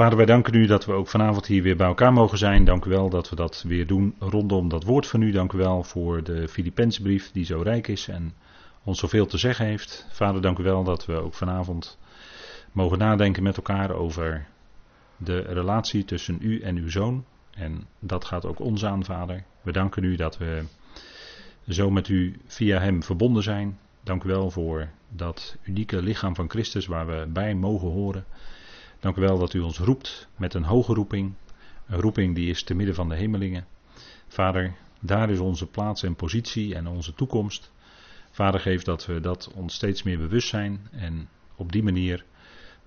Vader, wij danken u dat we ook vanavond hier weer bij elkaar mogen zijn. Dank u wel dat we dat weer doen rondom dat woord van u. Dank u wel voor de Filipensbrief die zo rijk is en ons zoveel te zeggen heeft. Vader, dank u wel dat we ook vanavond mogen nadenken met elkaar over de relatie tussen u en uw zoon. En dat gaat ook ons aan, Vader. We danken u dat we zo met u via hem verbonden zijn. Dank u wel voor dat unieke lichaam van Christus waar we bij mogen horen. Dank u wel dat u ons roept met een hoge roeping. Een roeping die is te midden van de hemelingen. Vader, daar is onze plaats en positie en onze toekomst. Vader, geef dat we dat ons steeds meer bewust zijn en op die manier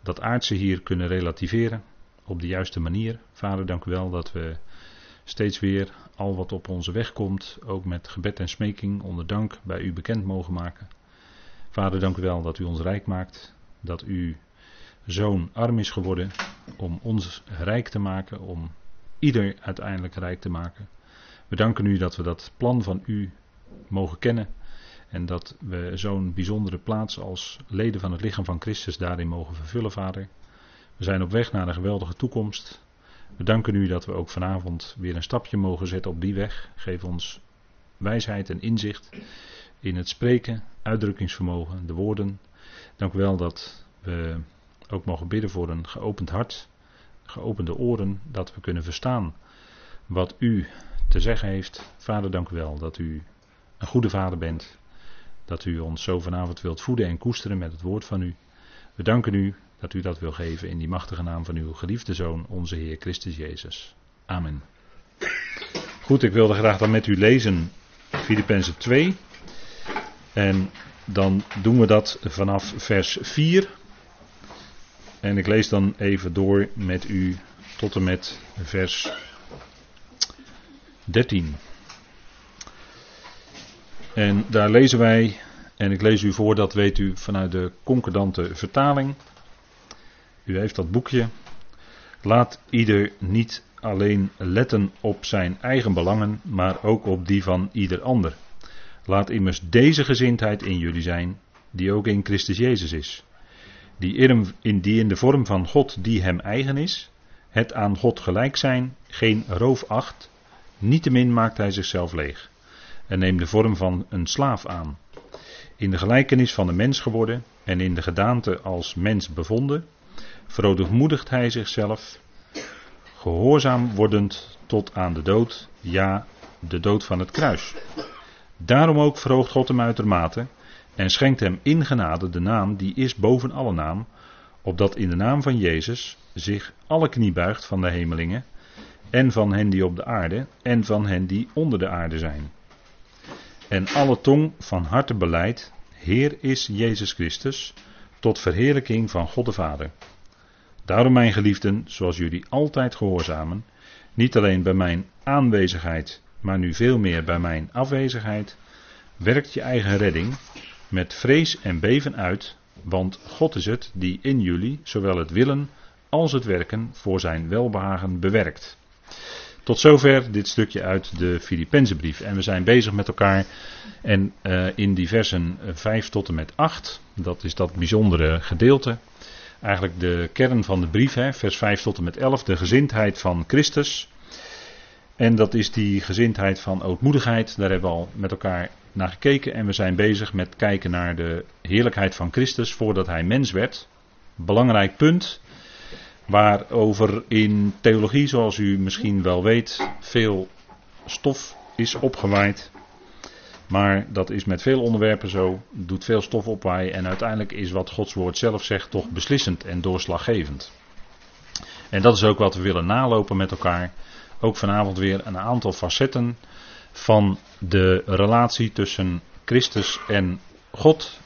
dat aardse hier kunnen relativeren. Op de juiste manier. Vader, dank u wel dat we steeds weer al wat op onze weg komt, ook met gebed en smeking onder dank bij u bekend mogen maken. Vader, dank u wel dat u ons rijk maakt, dat u zoon arm is geworden om ons rijk te maken, om ieder uiteindelijk rijk te maken. We danken u dat we dat plan van u mogen kennen en dat we zo'n bijzondere plaats als leden van het lichaam van Christus daarin mogen vervullen, Vader. We zijn op weg naar een geweldige toekomst. We danken u dat we ook vanavond weer een stapje mogen zetten op die weg. Geef ons wijsheid en inzicht in het spreken, uitdrukkingsvermogen, de woorden. Dank u wel dat we ook mogen bidden voor een geopend hart, geopende oren, dat we kunnen verstaan wat u te zeggen heeft. Vader, dank u wel dat u een goede vader bent. Dat u ons zo vanavond wilt voeden en koesteren met het woord van u. We danken u dat u dat wil geven in die machtige naam van uw geliefde Zoon, onze Heer Christus Jezus. Amen. Goed, ik wilde graag dan met u lezen Filippenzen 2. En dan doen we dat vanaf vers 4. En ik lees dan even door met u tot en met vers 13. En daar lezen wij, en ik lees u voor, dat weet u vanuit de concordante vertaling. U heeft dat boekje. Laat ieder niet alleen letten op zijn eigen belangen, maar ook op die van ieder ander. Laat immers deze gezindheid in jullie zijn, die ook in Christus Jezus is. Die in, de vorm van God die hem eigen is, het aan God gelijk zijn, geen roof acht, niettemin maakt hij zichzelf leeg en neemt de vorm van een slaaf aan. In de gelijkenis van de mens geworden en in de gedaante als mens bevonden, verootmoedigt hij zichzelf, gehoorzaam wordend tot aan de dood, ja, de dood van het kruis. Daarom ook verhoogt God hem uitermate en schenkt hem in genade de naam die is boven alle naam, opdat in de naam van Jezus zich alle knie buigt van de hemelingen en van hen die op de aarde en van hen die onder de aarde zijn. En alle tong van harte beleidt, Heer is Jezus Christus, tot verheerlijking van God de Vader. Daarom, mijn geliefden, zoals jullie altijd gehoorzamen, niet alleen bij mijn aanwezigheid, maar nu veel meer bij mijn afwezigheid, werkt je eigen redding met vrees en beven uit, want God is het die in jullie zowel het willen als het werken voor zijn welbehagen bewerkt. Tot zover dit stukje uit de Filippenzenbrief. En we zijn bezig met elkaar en uh, in die versen 5 tot en met 8, dat is dat bijzondere gedeelte. Eigenlijk de kern van de brief, hè, vers 5 tot en met 11, de gezindheid van Christus. En dat is die gezindheid van ootmoedigheid. Daar hebben we al met elkaar naar gekeken. En we zijn bezig met kijken naar de heerlijkheid van Christus voordat hij mens werd. Belangrijk punt. Waarover in theologie, zoals u misschien wel weet, veel stof is opgewaaid. Maar dat is met veel onderwerpen zo, doet veel stof opwaaien en uiteindelijk is wat Gods woord zelf zegt toch beslissend en doorslaggevend. En dat is ook wat we willen nalopen met elkaar. Ook vanavond weer een aantal facetten van de relatie tussen Christus en God.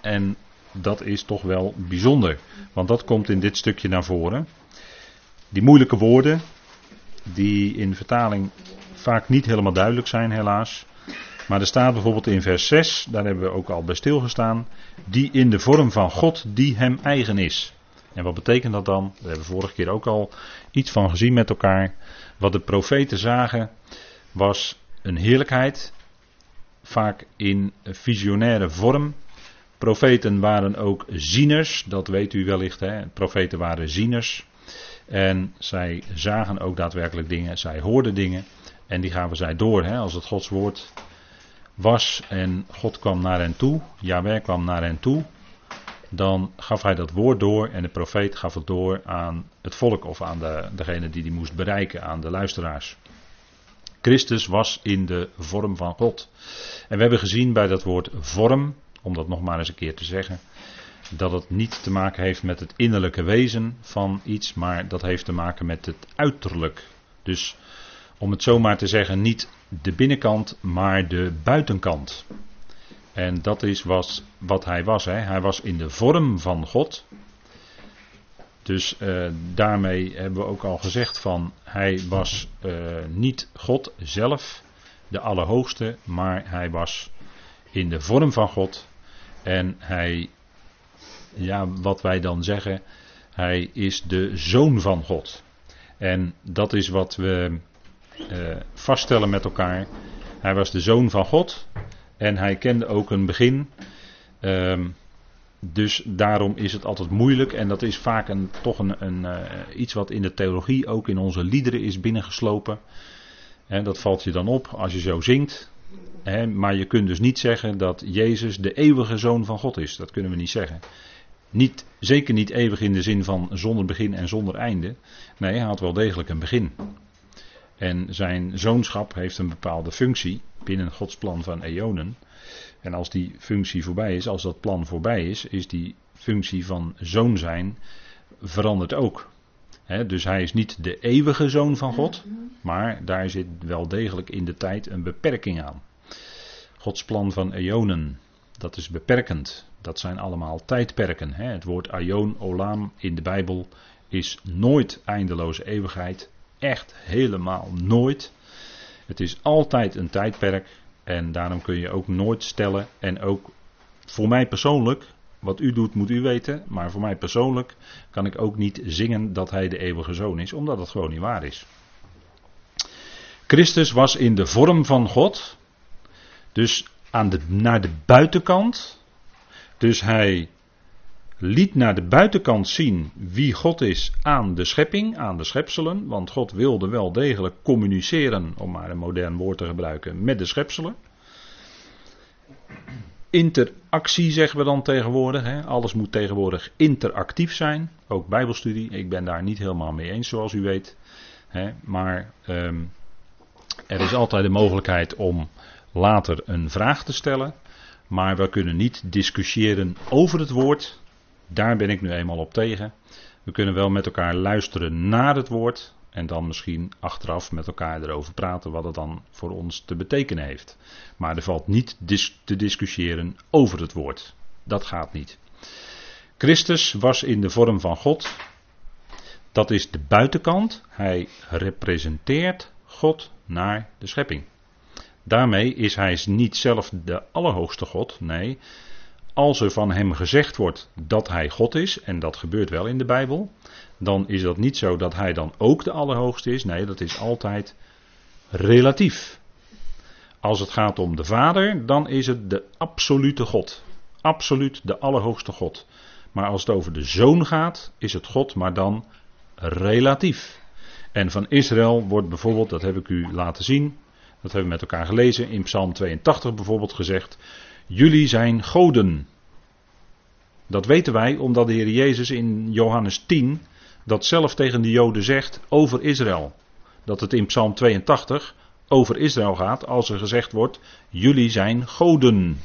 En dat is toch wel bijzonder, want dat komt in dit stukje naar voren. Die moeilijke woorden, die in vertaling vaak niet helemaal duidelijk zijn, helaas. Maar er staat bijvoorbeeld in vers 6, daar hebben we ook al bij stilgestaan, die in de vorm van God die hem eigen is. En wat betekent dat dan? Daar hebben we vorige keer ook al iets van gezien met elkaar. Wat de profeten zagen was een heerlijkheid, vaak in visionaire vorm. Profeten waren ook zieners, dat weet u wellicht. Hè? Profeten waren zieners. En zij zagen ook daadwerkelijk dingen, zij hoorden dingen. En die gaven zij door. Hè, als het Gods woord was en God kwam naar hen toe, Jawel kwam naar hen toe, dan gaf hij dat woord door en de profeet gaf het door aan het volk of aan de, degene die die moest bereiken, aan de luisteraars. Christus was in de vorm van God. En we hebben gezien bij dat woord vorm, om dat nog maar eens een keer te zeggen, dat het niet te maken heeft met het innerlijke wezen van iets, maar dat heeft te maken met het uiterlijk. Dus om het zomaar te zeggen, niet de binnenkant, maar de buitenkant. En dat is was, wat hij was. Hè. Hij was in de vorm van God. Dus uh, daarmee hebben we ook al gezegd van hij was uh, niet God zelf, de Allerhoogste, maar hij was in de vorm van God. En hij, ja, wat wij dan zeggen, hij is de zoon van God. En dat is wat we uh, vaststellen met elkaar. Hij was de zoon van God en hij kende ook een begin. Um, dus daarom is het altijd moeilijk en dat is vaak een, toch een, een uh, iets wat in de theologie ook in onze liederen is binnengeslopen. Dat valt je dan op als je zo zingt. Maar je kunt dus niet zeggen dat Jezus de eeuwige zoon van God is. Dat kunnen we niet zeggen. Niet, zeker niet eeuwig in de zin van zonder begin en zonder einde. Nee, hij had wel degelijk een begin. En zijn zoonschap heeft een bepaalde functie binnen Gods plan van eonen. En als die functie voorbij is, als dat plan voorbij is, is die functie van zoon zijn veranderd ook. dus hij is niet de eeuwige zoon van God, maar daar zit wel degelijk in de tijd een beperking aan. Gods plan van eonen, dat is beperkend. Dat zijn allemaal tijdperken. Het woord aion, olam in de Bijbel is nooit eindeloze eeuwigheid. Echt helemaal nooit. Het is altijd een tijdperk. En daarom kun je ook nooit stellen. En ook voor mij persoonlijk, wat u doet moet u weten. Maar voor mij persoonlijk kan ik ook niet zingen dat hij de eeuwige zoon is. Omdat het gewoon niet waar is. Christus was in de vorm van God. Dus aan de, naar de buitenkant. Dus hij liet naar de buitenkant zien wie God is aan de schepping, aan de schepselen. Want God wilde wel degelijk communiceren, om maar een modern woord te gebruiken, met de schepselen. Interactie zeggen we dan tegenwoordig. Hè. Alles moet tegenwoordig interactief zijn. Ook Bijbelstudie. Ik ben daar niet helemaal mee eens, zoals u weet. Hè. Maar um, er is altijd de mogelijkheid om later een vraag te stellen. Maar we kunnen niet discussiëren over het woord. Daar ben ik nu eenmaal op tegen. We kunnen wel met elkaar luisteren naar het woord. En dan misschien achteraf met elkaar erover praten wat het dan voor ons te betekenen heeft. Maar er valt niet te discussiëren over het woord. Dat gaat niet. Christus was in de vorm van God. Dat is de buitenkant. Hij representeert God naar de schepping. Daarmee is hij niet zelf de allerhoogste God. Nee, als er van hem gezegd wordt dat hij God is, en dat gebeurt wel in de Bijbel, dan is dat niet zo dat hij dan ook de Allerhoogste is. Nee, dat is altijd relatief. Als het gaat om de Vader, dan is het de absolute God. Absoluut de Allerhoogste God. Maar als het over de Zoon gaat, is het God, maar dan relatief. En van Israël wordt bijvoorbeeld, dat heb ik u laten zien, dat hebben we met elkaar gelezen, in Psalm 82 bijvoorbeeld gezegd, Jullie zijn goden. Dat weten wij omdat de Heer Jezus in Johannes 10 dat zelf tegen de Joden zegt over Israël. Dat het in Psalm 82 over Israël gaat als er gezegd wordt: Jullie zijn goden.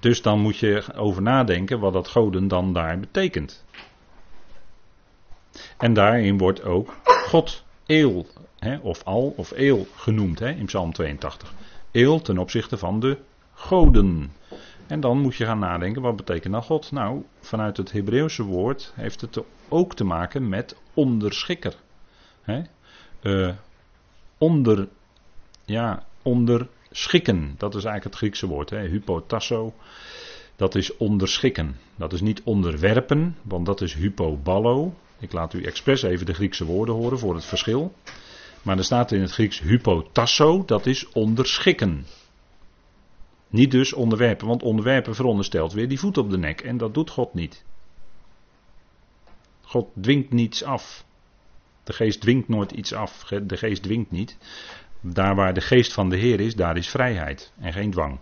Dus dan moet je over nadenken wat dat goden dan daar betekent. En daarin wordt ook God, Eel, hè, of Al of Eel genoemd hè, in Psalm 82 eel ten opzichte van de goden. En dan moet je gaan nadenken, wat betekent nou God? Nou, vanuit het Hebreeuwse woord heeft het ook te maken met onderschikker. He? Uh, onder, ja, onderschikken, dat is eigenlijk het Griekse woord, he? hypotasso. Dat is onderschikken. Dat is niet onderwerpen, want dat is hypoballo. Ik laat u expres even de Griekse woorden horen voor het verschil. Maar er staat in het Grieks hypotasso, dat is onderschikken. Niet dus onderwerpen, want onderwerpen veronderstelt weer die voet op de nek. En dat doet God niet. God dwingt niets af. De geest dwingt nooit iets af. De geest dwingt niet. Daar waar de geest van de Heer is, daar is vrijheid en geen dwang.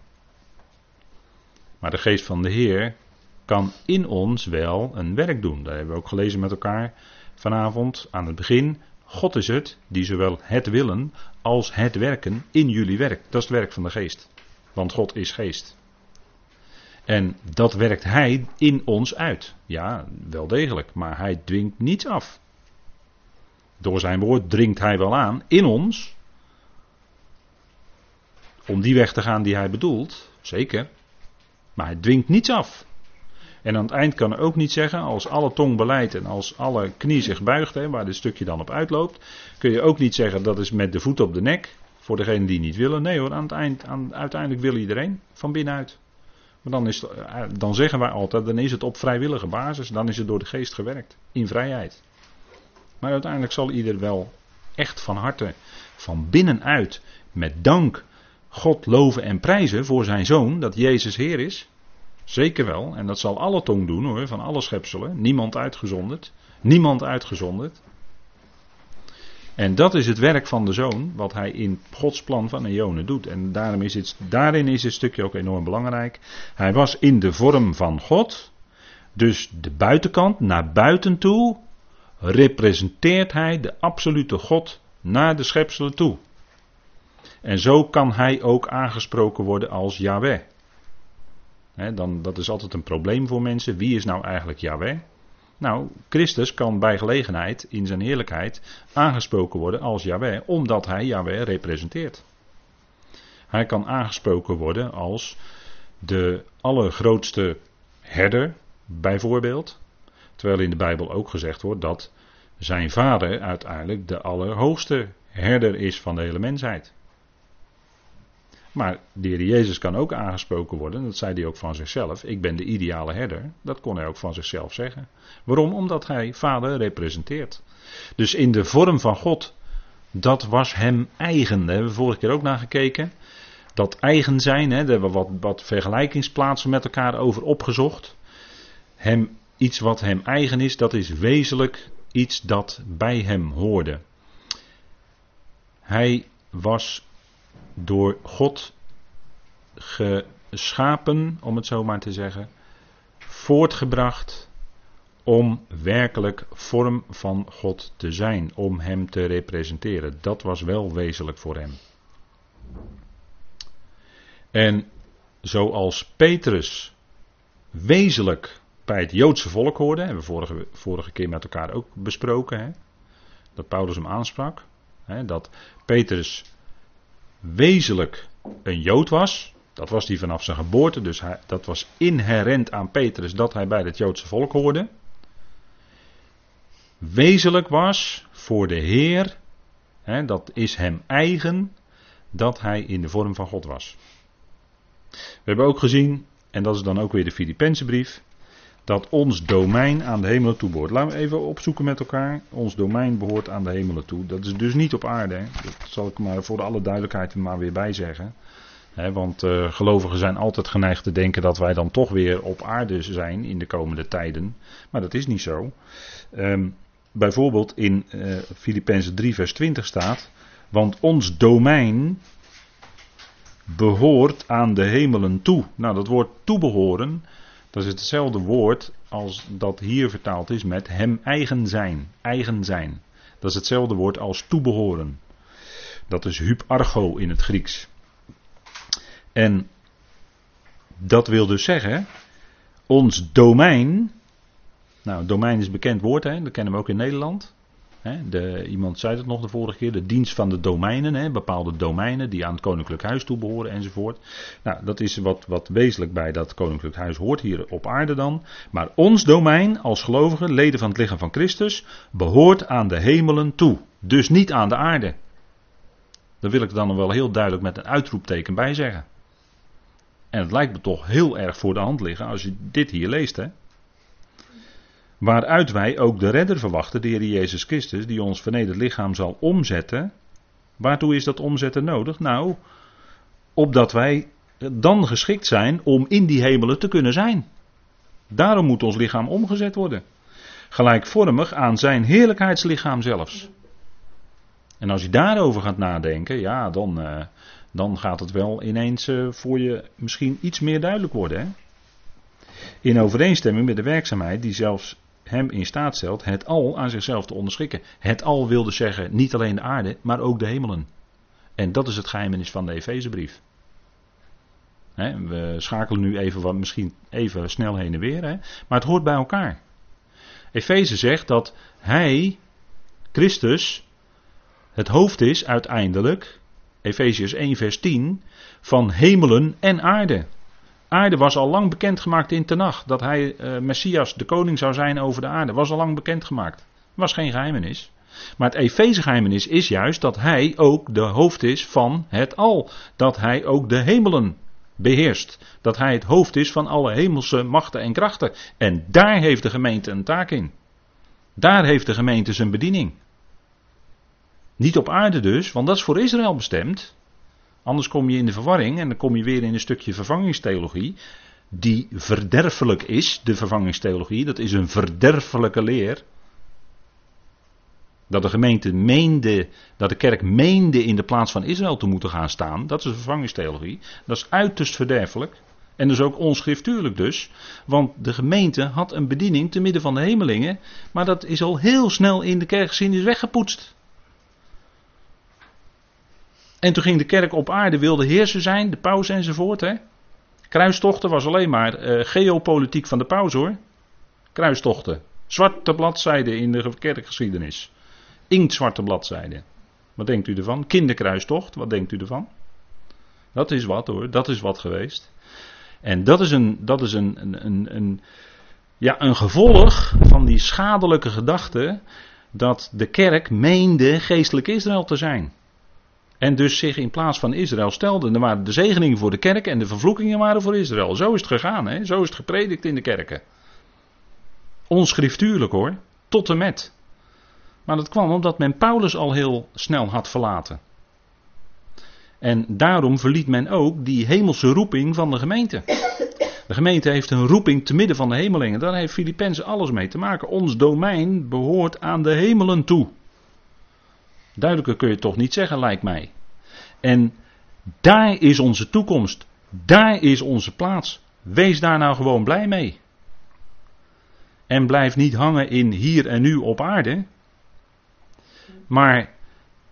Maar de geest van de Heer kan in ons wel een werk doen. Dat hebben we ook gelezen met elkaar vanavond aan het begin. God is het die zowel het willen als het werken in jullie werkt. Dat is het werk van de geest. Want God is geest. En dat werkt Hij in ons uit. Ja, wel degelijk. Maar Hij dwingt niets af. Door zijn woord dringt Hij wel aan in ons. Om die weg te gaan die Hij bedoelt. Zeker. Maar Hij dwingt niets af. En aan het eind kan er ook niet zeggen, als alle tong beleidt en als alle knie zich buigt, hè, waar dit stukje dan op uitloopt, kun je ook niet zeggen dat is met de voet op de nek, voor degenen die niet willen. Nee hoor, aan het eind, aan, uiteindelijk wil iedereen, van binnenuit. Maar dan, is, eh, dan zeggen wij altijd, dan is het op vrijwillige basis, dan is het door de geest gewerkt, in vrijheid. Maar uiteindelijk zal ieder wel echt van harte, van binnenuit, met dank, God loven en prijzen voor zijn zoon, dat Jezus Heer is. Zeker wel, en dat zal alle tong doen hoor, van alle schepselen. Niemand uitgezonderd. Niemand uitgezonderd. En dat is het werk van de zoon, wat hij in Gods plan van Eonen doet. En daarom is het, daarin is dit stukje ook enorm belangrijk. Hij was in de vorm van God. Dus de buitenkant, naar buiten toe, representeert hij de absolute God naar de schepselen toe. En zo kan hij ook aangesproken worden als Yahweh dan, dat is altijd een probleem voor mensen. Wie is nou eigenlijk Yahweh? Nou, Christus kan bij gelegenheid in zijn heerlijkheid aangesproken worden als Yahweh, omdat hij Yahweh representeert. Hij kan aangesproken worden als de allergrootste herder, bijvoorbeeld. Terwijl in de Bijbel ook gezegd wordt dat zijn vader uiteindelijk de allerhoogste herder is van de hele mensheid. Maar de heer Jezus kan ook aangesproken worden, dat zei hij ook van zichzelf. Ik ben de ideale herder. Dat kon hij ook van zichzelf zeggen. Waarom? Omdat hij vader representeert. Dus in de vorm van God, dat was hem eigen. Daar hebben we vorige keer ook naar gekeken. Dat eigen zijn, hè, daar hebben we wat, wat vergelijkingsplaatsen met elkaar over opgezocht. Hem, iets wat hem eigen is, dat is wezenlijk iets dat bij hem hoorde. Hij was door God geschapen, om het zo maar te zeggen, voortgebracht om werkelijk vorm van God te zijn, om Hem te representeren. Dat was wel wezenlijk voor Hem. En zoals Petrus wezenlijk bij het Joodse volk hoorde, hebben we vorige, vorige keer met elkaar ook besproken, hè, dat Paulus hem aansprak, hè, dat Petrus wezenlijk een Jood was. Dat was hij vanaf zijn geboorte, dus dat was inherent aan Petrus dat hij bij het Joodse volk hoorde. Wezenlijk was voor de Heer, hè, dat is hem eigen, dat hij in de vorm van God was. We hebben ook gezien, en dat is dan ook weer de Filipijnse brief, dat ons domein aan de hemelen toe behoort. Laten we even opzoeken met elkaar. Ons domein behoort aan de hemelen toe. Dat is dus niet op aarde. Hè. Dat zal ik maar voor alle duidelijkheid er maar weer bij zeggen. want uh, gelovigen zijn altijd geneigd te denken dat wij dan toch weer op aarde zijn in de komende tijden. Maar dat is niet zo. Um, bijvoorbeeld in uh, Filippenzen 3 vers 20 staat. Want ons domein behoort aan de hemelen toe. Nou, dat woord toebehoren dat is hetzelfde woord als dat hier vertaald is met hem eigen zijn. Eigen zijn. Dat is hetzelfde woord als toebehoren. Dat is hypargo in het Grieks. En dat wil dus zeggen, ons domein. Nou, domein is een bekend woord, hè, dat kennen we ook in Nederland de, iemand zei het nog de vorige keer, de dienst van de domeinen, bepaalde domeinen die aan het koninklijk huis toebehoren enzovoort. Nou, dat is wat, wat wezenlijk bij dat koninklijk huis hoort hier op aarde dan. Maar ons domein als gelovigen, leden van het lichaam van Christus, behoort aan de hemelen toe. Dus niet aan de aarde. Daar wil ik dan wel heel duidelijk met een uitroepteken bij zeggen. En het lijkt me toch heel erg voor de hand liggen als je dit hier leest, hè. Waaruit wij ook de redder verwachten, de Heer Jezus Christus, die ons vernederd lichaam zal omzetten. Waartoe is dat omzetten nodig? Nou, opdat wij dan geschikt zijn om in die hemelen te kunnen zijn. Daarom moet ons lichaam omgezet worden. gelijkvormig aan zijn heerlijkheidslichaam zelfs. En als je daarover gaat nadenken, ja, dan, uh, dan gaat het wel ineens uh, voor je misschien iets meer duidelijk worden. Hè? In overeenstemming met de werkzaamheid die zelfs hem in staat stelt het al aan zichzelf te onderschikken. Het al wilde zeggen niet alleen de aarde, maar ook de hemelen. En dat is het geheimenis van de Efezebrief. we schakelen nu even wat, misschien even snel heen en weer, maar het hoort bij elkaar. Efeze zegt dat hij, Christus, het hoofd is uiteindelijk, Efeziërs 1 vers 10, van hemelen en aarde. Aarde was al lang bekendgemaakt in Tenach. Dat hij, uh, Messias, de koning zou zijn over de aarde. Was al lang bekendgemaakt. Was geen geheimenis. Maar het Efeze geheimenis is juist dat hij ook de hoofd is van het al. Dat hij ook de hemelen beheerst. Dat hij het hoofd is van alle hemelse machten en krachten. En daar heeft de gemeente een taak in. Daar heeft de gemeente zijn bediening. Niet op aarde dus, want dat is voor Israël bestemd. Anders kom je in de verwarring en dan kom je weer in een stukje vervangingstheologie. Die verderfelijk is, de vervangingstheologie. Dat is een verderfelijke leer. Dat de gemeente meende, dat de kerk meende in de plaats van Israël te moeten gaan staan. Dat is de vervangingstheologie. Dat is uiterst verderfelijk. En dus ook onschriftuurlijk dus. Want de gemeente had een bediening te midden van de hemelingen. Maar dat is al heel snel in de kerkgeschiedenis weggepoetst. En toen ging de kerk op aarde, wilde heerser zijn, de paus enzovoort. Hè. Kruistochten was alleen maar uh, geopolitiek van de paus hoor. Kruistochten. Zwarte bladzijden in de kerkgeschiedenis. Inktzwarte bladzijden. Wat denkt u ervan? Kinderkruistocht, wat denkt u ervan? Dat is wat hoor, dat is wat geweest. En dat is een, dat is een, een, een, een ja, een gevolg van die schadelijke gedachte dat de kerk meende geestelijk Israël te zijn. En dus zich in plaats van Israël stelde. Er waren de zegeningen voor de kerk en de vervloekingen waren voor Israël. Zo is het gegaan, hè? zo is het gepredikt in de kerken. Onschriftuurlijk hoor, tot en met. Maar dat kwam omdat men Paulus al heel snel had verlaten. En daarom verliet men ook die hemelse roeping van de gemeente. De gemeente heeft een roeping te midden van de hemelingen. Daar heeft Filippenzen alles mee te maken. Ons domein behoort aan de hemelen toe. Duidelijker kun je toch niet zeggen, lijkt mij. En daar is onze toekomst. Daar is onze plaats. Wees daar nou gewoon blij mee. En blijf niet hangen in hier en nu op aarde. Maar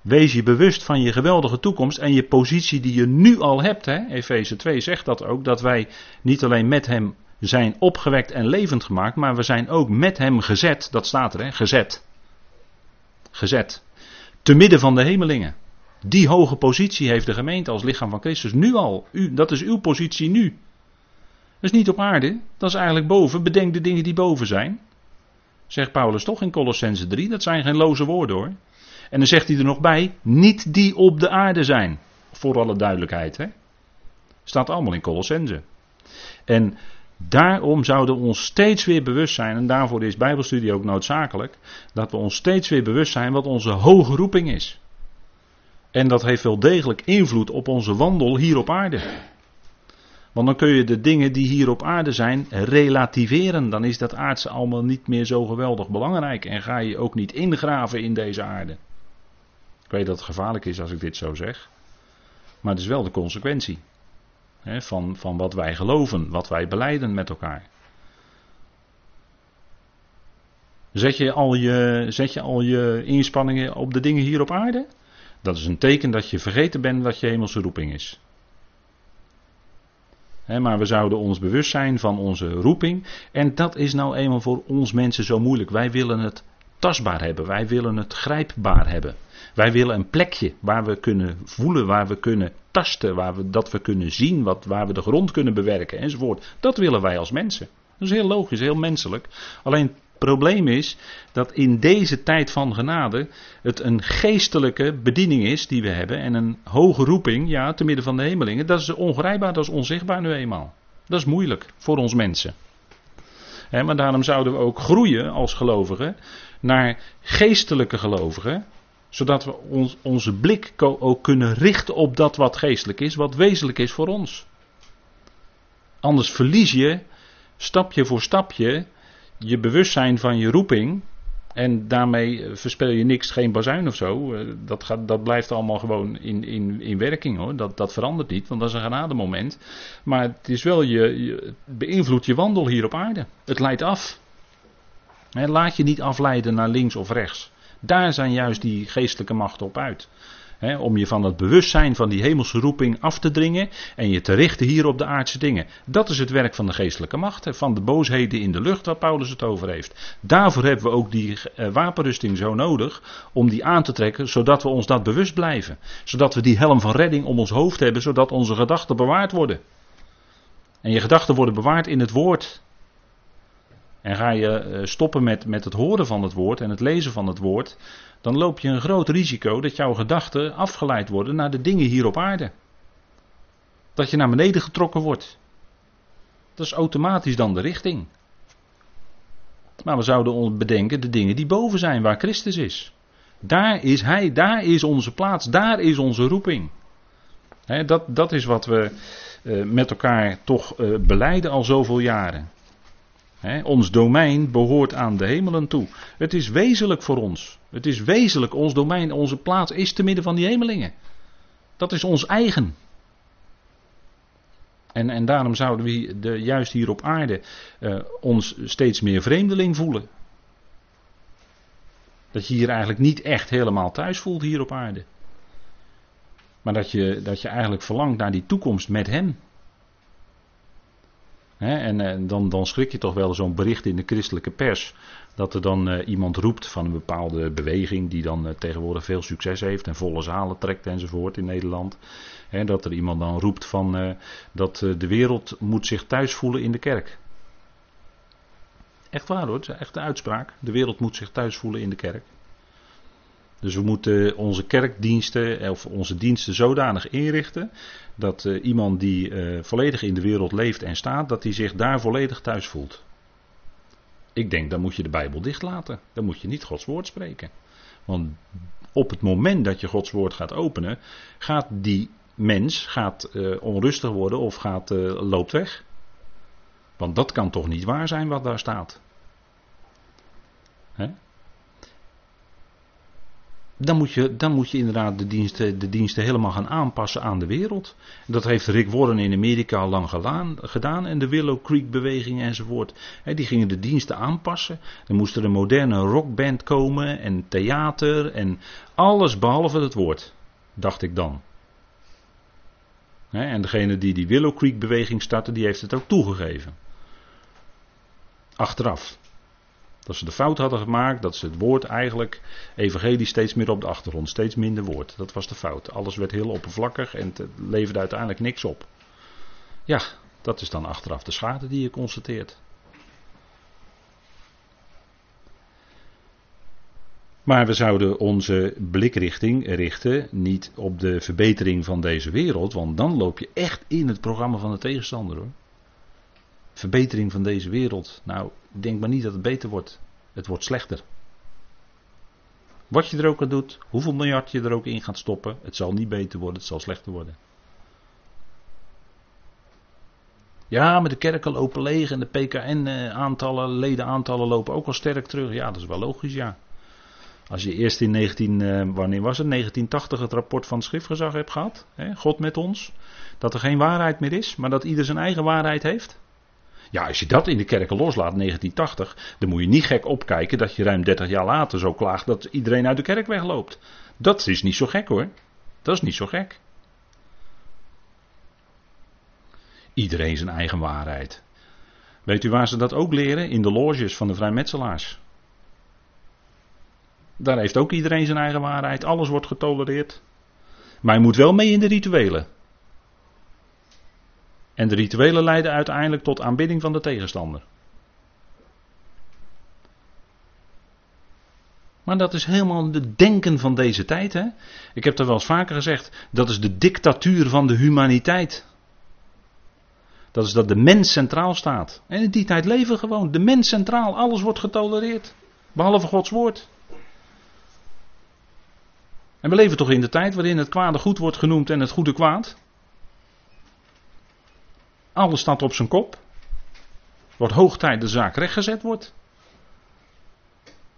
wees je bewust van je geweldige toekomst en je positie die je nu al hebt. Efeze 2 zegt dat ook, dat wij niet alleen met hem zijn opgewekt en levend gemaakt, maar we zijn ook met hem gezet. Dat staat er, hè? gezet. Gezet. Te midden van de hemelingen. Die hoge positie heeft de gemeente als lichaam van Christus nu al. U, dat is uw positie nu. Dat is niet op aarde, dat is eigenlijk boven. Bedenk de dingen die boven zijn. Zegt Paulus toch in Colossense 3, dat zijn geen loze woorden hoor. En dan zegt hij er nog bij, niet die op de aarde zijn. Voor alle duidelijkheid. Hè? Staat allemaal in Colossense. En Daarom zouden we ons steeds weer bewust zijn, en daarvoor is Bijbelstudie ook noodzakelijk, dat we ons steeds weer bewust zijn wat onze hoge roeping is. En dat heeft wel degelijk invloed op onze wandel hier op aarde. Want dan kun je de dingen die hier op aarde zijn relativeren. Dan is dat aardse allemaal niet meer zo geweldig belangrijk. En ga je ook niet ingraven in deze aarde. Ik weet dat het gevaarlijk is als ik dit zo zeg. Maar het is wel de consequentie van, van wat wij geloven, wat wij beleiden met elkaar. Zet je, al je, zet je al je inspanningen op de dingen hier op aarde? Dat is een teken dat je vergeten bent wat je hemelse roeping is. maar we zouden ons bewust zijn van onze roeping. En dat is nou eenmaal voor ons mensen zo moeilijk. Wij willen het tastbaar hebben. Wij willen het grijpbaar hebben. Wij willen een plekje waar we kunnen voelen, waar we kunnen tasten, waar we, dat we kunnen zien, wat, waar we de grond kunnen bewerken enzovoort. Dat willen wij als mensen. Dat is heel logisch, heel menselijk. Alleen het probleem is dat in deze tijd van genade het een geestelijke bediening is die we hebben en een hoge roeping, ja, te midden van de hemelingen. Dat is ongrijpbaar, dat is onzichtbaar nu eenmaal. Dat is moeilijk voor ons mensen. maar daarom zouden we ook groeien als gelovigen naar geestelijke gelovigen zodat we ons, onze blik ook kunnen richten op dat wat geestelijk is, wat wezenlijk is voor ons. Anders verlies je stapje voor stapje je bewustzijn van je roeping. En daarmee verspel je niks, geen bazuin of zo. Dat, gaat, dat blijft allemaal gewoon in, in, in werking hoor. Dat, dat verandert niet, want dat is een genademoment. Maar het is wel je, beïnvloedt je wandel hier op aarde. Het leidt af. laat je niet afleiden naar links of rechts. Daar zijn juist die geestelijke machten op uit om je van het bewustzijn van die hemelse roeping af te dringen en je te richten hier op de aardse dingen. Dat is het werk van de geestelijke macht, van de boosheden in de lucht waar Paulus het over heeft. Daarvoor hebben we ook die uh, wapenrusting zo nodig om die aan te trekken, zodat we ons dat bewust blijven. Zodat we die helm van redding om ons hoofd hebben, zodat onze gedachten bewaard worden. En je gedachten worden bewaard in het woord. En ga je eh, stoppen met, met het horen van het woord en het lezen van het woord, dan loop je een groot risico dat jouw gedachten afgeleid worden naar de dingen hier op aarde. Dat je naar beneden getrokken wordt. Dat is automatisch dan de richting. Maar we zouden bedenken de dingen die boven zijn, waar Christus is. Daar is Hij, daar is onze plaats, daar is onze roeping. dat, dat is wat we uh, met elkaar toch uh, beleiden al zoveel jaren ons domein behoort aan de hemelen toe. Het is wezenlijk voor ons. Het is wezenlijk. Ons domein, onze plaats is te midden van die hemelingen. Dat is ons eigen. En, en daarom zouden we de, juist hier op aarde uh, ons steeds meer vreemdeling voelen. Dat je hier eigenlijk niet echt helemaal thuis voelt hier op aarde. Maar dat je, dat je eigenlijk verlangt naar die toekomst met hem en, eh, dan, dan, schrik je toch wel zo'n bericht in de christelijke pers. Dat er dan uh, iemand roept van een bepaalde beweging die dan uh, tegenwoordig veel succes heeft en volle zalen trekt enzovoort in Nederland. He, dat er iemand dan roept van dat de wereld moet zich thuis voelen in de kerk. Echt waar hoor, echt een uitspraak. De wereld moet zich thuis voelen in de kerk. Dus we moeten onze kerkdiensten of onze diensten zodanig inrichten dat uh, iemand die uh, volledig in de wereld leeft en staat, dat hij zich daar volledig thuis voelt. Ik denk, dan moet je de Bijbel dichtlaten. Dan moet je niet Gods woord spreken. Want op het moment dat je Gods woord gaat openen, gaat die mens gaat, onrustig worden of gaat, loopt weg. Want dat kan toch niet waar zijn wat daar staat. Hè? Dan moet je, dan moet je inderdaad de diensten, de diensten helemaal gaan aanpassen aan de wereld. Dat heeft Rick Warren in Amerika al lang gedaan en de Willow Creek beweging enzovoort. die gingen de diensten aanpassen. Er moest er een moderne rockband komen en theater en alles behalve het woord, dacht ik dan. en degene die die Willow Creek beweging startte, die heeft het ook toegegeven. Achteraf. Dat ze de fout hadden gemaakt, dat ze het woord eigenlijk, evangelie steeds meer op de achtergrond, steeds minder woord. Dat was de fout. Alles werd heel oppervlakkig en het leverde uiteindelijk niks op. Ja, dat is dan achteraf de schade die je constateert. Maar we zouden onze blikrichting richten niet op de verbetering van deze wereld, want dan loop je echt in het programma van de tegenstander hoor. Verbetering van deze wereld. Nou, denk maar niet dat het beter wordt. Het wordt slechter. Wat je er ook aan doet, hoeveel miljard je er ook in gaat stoppen, het zal niet beter worden, het zal slechter worden. Ja, maar de kerken lopen leeg en de PKN-aantallen, ledenaantallen lopen ook al sterk terug. Ja, dat is wel logisch, ja. Als je eerst in 19, uh, eh, wanneer was het, 1980 het rapport van het schriftgezag hebt gehad, hè, God met ons, dat er geen waarheid meer is, maar dat ieder zijn eigen waarheid heeft. Ja, als je dat in de kerken loslaat, 1980, dan moet je niet gek opkijken dat je ruim 30 jaar later zo klaagt dat iedereen uit de kerk wegloopt. Dat is niet zo gek hoor. Dat is niet zo gek. Iedereen zijn eigen waarheid. Weet u waar ze dat ook leren? In de loges van de vrijmetselaars. Daar heeft ook iedereen zijn eigen waarheid. Alles wordt getolereerd. Maar je moet wel mee in de rituelen. En de rituelen leiden uiteindelijk tot aanbidding van de tegenstander. Maar dat is helemaal de denken van deze tijd. Hè? Ik heb er wel eens vaker gezegd, dat is de dictatuur van de humaniteit. Dat is dat de mens centraal staat. En in die tijd leven gewoon de mens centraal. Alles wordt getolereerd. Behalve Gods woord. En we leven toch in de tijd waarin het kwade goed wordt genoemd en het goede kwaad. Alles staat op zijn kop. Wordt hoog tijd de zaak rechtgezet wordt.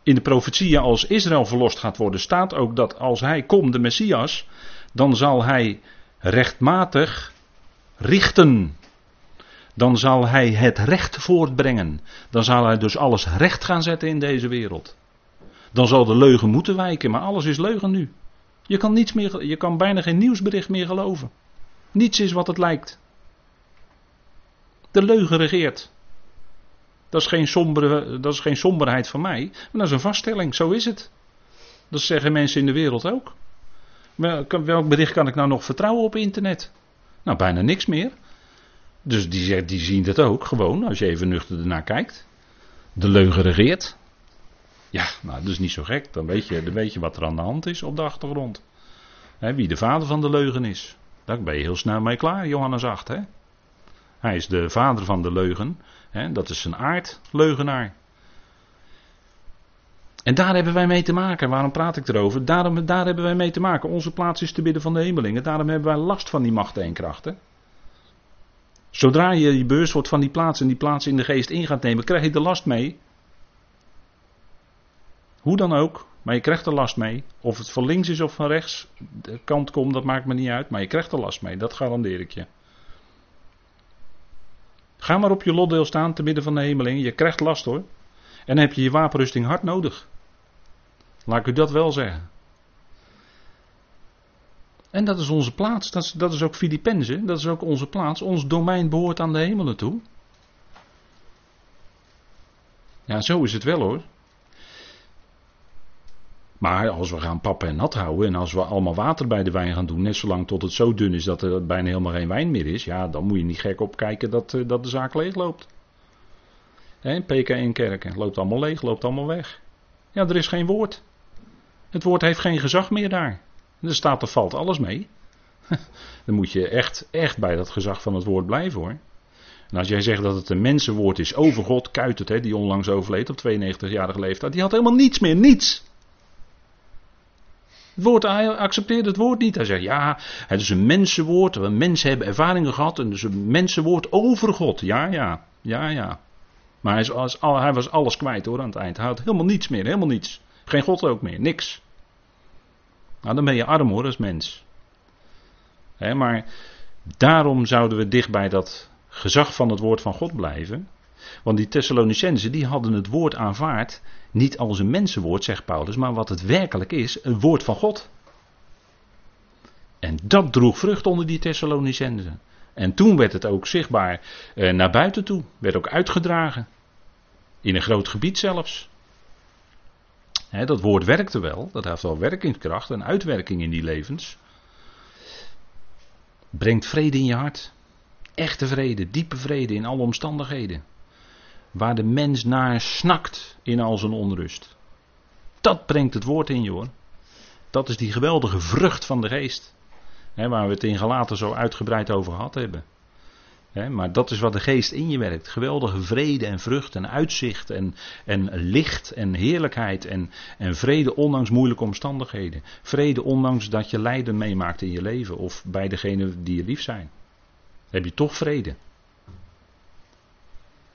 In de profetieën als Israël verlost gaat worden, staat ook dat als hij komt, de Messias, dan zal hij rechtmatig richten. Dan zal hij het recht voortbrengen. Dan zal hij dus alles recht gaan zetten in deze wereld. Dan zal de leugen moeten wijken, maar alles is leugen nu. Je kan, niets meer, je kan bijna geen nieuwsbericht meer geloven. Niets is wat het lijkt. De leugen regeert. Dat is geen, sombere, dat is geen somberheid van mij, maar dat is een vaststelling. Zo is het. Dat zeggen mensen in de wereld ook. Welk bericht kan ik nou nog vertrouwen op internet? Nou, bijna niks meer. Dus die, die zien dat ook gewoon, als je even nuchter ernaar kijkt. De leugen regeert. Ja, nou, dat is niet zo gek. Dan weet je, wat er aan de hand is op de achtergrond. wie de vader van de leugen is. Daar ben je heel snel mee klaar, Johannes 8. Hè? Hij is de vader van de leugen. Hè? Dat is zijn aard, leugenaar. En daar hebben wij mee te maken. Waarom praat ik erover? Daarom, daar hebben wij mee te maken. Onze plaats is te bidden van de hemelingen. Daarom hebben wij last van die macht en krachten. Zodra je je beurs wordt van die plaats en die plaats in de geest in gaat nemen, krijg je de last mee. Hoe dan ook, maar je krijgt er last mee. Of het van links is of van rechts, de kant komt, dat maakt me niet uit, maar je krijgt er last mee, dat garandeer ik je. Ga maar op je lotdeel staan te midden van de hemeling, je krijgt last hoor. En dan heb je je wapenrusting hard nodig. Laat ik u dat wel zeggen. En dat is onze plaats, dat is, dat is ook Filippenzen, dat is ook onze plaats. Ons domein behoort aan de hemelen toe. Ja, zo is het wel hoor. Maar als we gaan pappen en nat houden en als we allemaal water bij de wijn gaan doen, net zolang tot het zo dun is dat er bijna helemaal geen wijn meer is, ja, dan moet je niet gek opkijken dat, eh, dat de zaak leeg loopt. He, PK in kerken, loopt allemaal leeg, loopt allemaal weg. Ja, er is geen woord. Het woord heeft geen gezag meer daar. Er staat, er valt alles mee. Dan moet je echt, echt bij dat gezag van het woord blijven hoor. En als jij zegt dat het een mensenwoord is over God, Kuitert, hè, die onlangs overleed op 92-jarige leeftijd, die had helemaal niets meer, niets. Het woord, hij accepteert het woord niet. Hij zegt ja, het is een mensenwoord. Mensen hebben ervaringen gehad en het is een mensenwoord over God. Ja, ja, ja, ja. Maar hij, was, hij was alles kwijt hoor aan het eind. Hij had helemaal niets meer, helemaal niets. Geen God ook meer, niks. Nou, dan ben je arm hoor als mens. maar daarom zouden we dicht bij dat gezag van het woord van God blijven. Want die Thessalonicenzen die hadden het woord aanvaard niet als een mensenwoord, zegt Paulus, maar wat het werkelijk is, een woord van God. En dat droeg vrucht onder die Thessalonicenzen. En toen werd het ook zichtbaar eh, naar buiten toe, werd ook uitgedragen. In een groot gebied zelfs. dat woord werkte wel, dat heeft wel werkingskracht en uitwerking in die levens. Brengt vrede in je hart. Echte vrede, diepe vrede in alle omstandigheden. Waar de mens naar snakt in al zijn onrust. Dat brengt het woord in je hoor. Dat is die geweldige vrucht van de geest. Waar we het in Galaten zo uitgebreid over gehad hebben. Maar dat is wat de geest in je werkt. Geweldige vrede en vrucht en uitzicht en, en licht en heerlijkheid en, en vrede ondanks moeilijke omstandigheden. Vrede ondanks dat je lijden meemaakt in je leven of bij degenen die je lief zijn. heb je toch vrede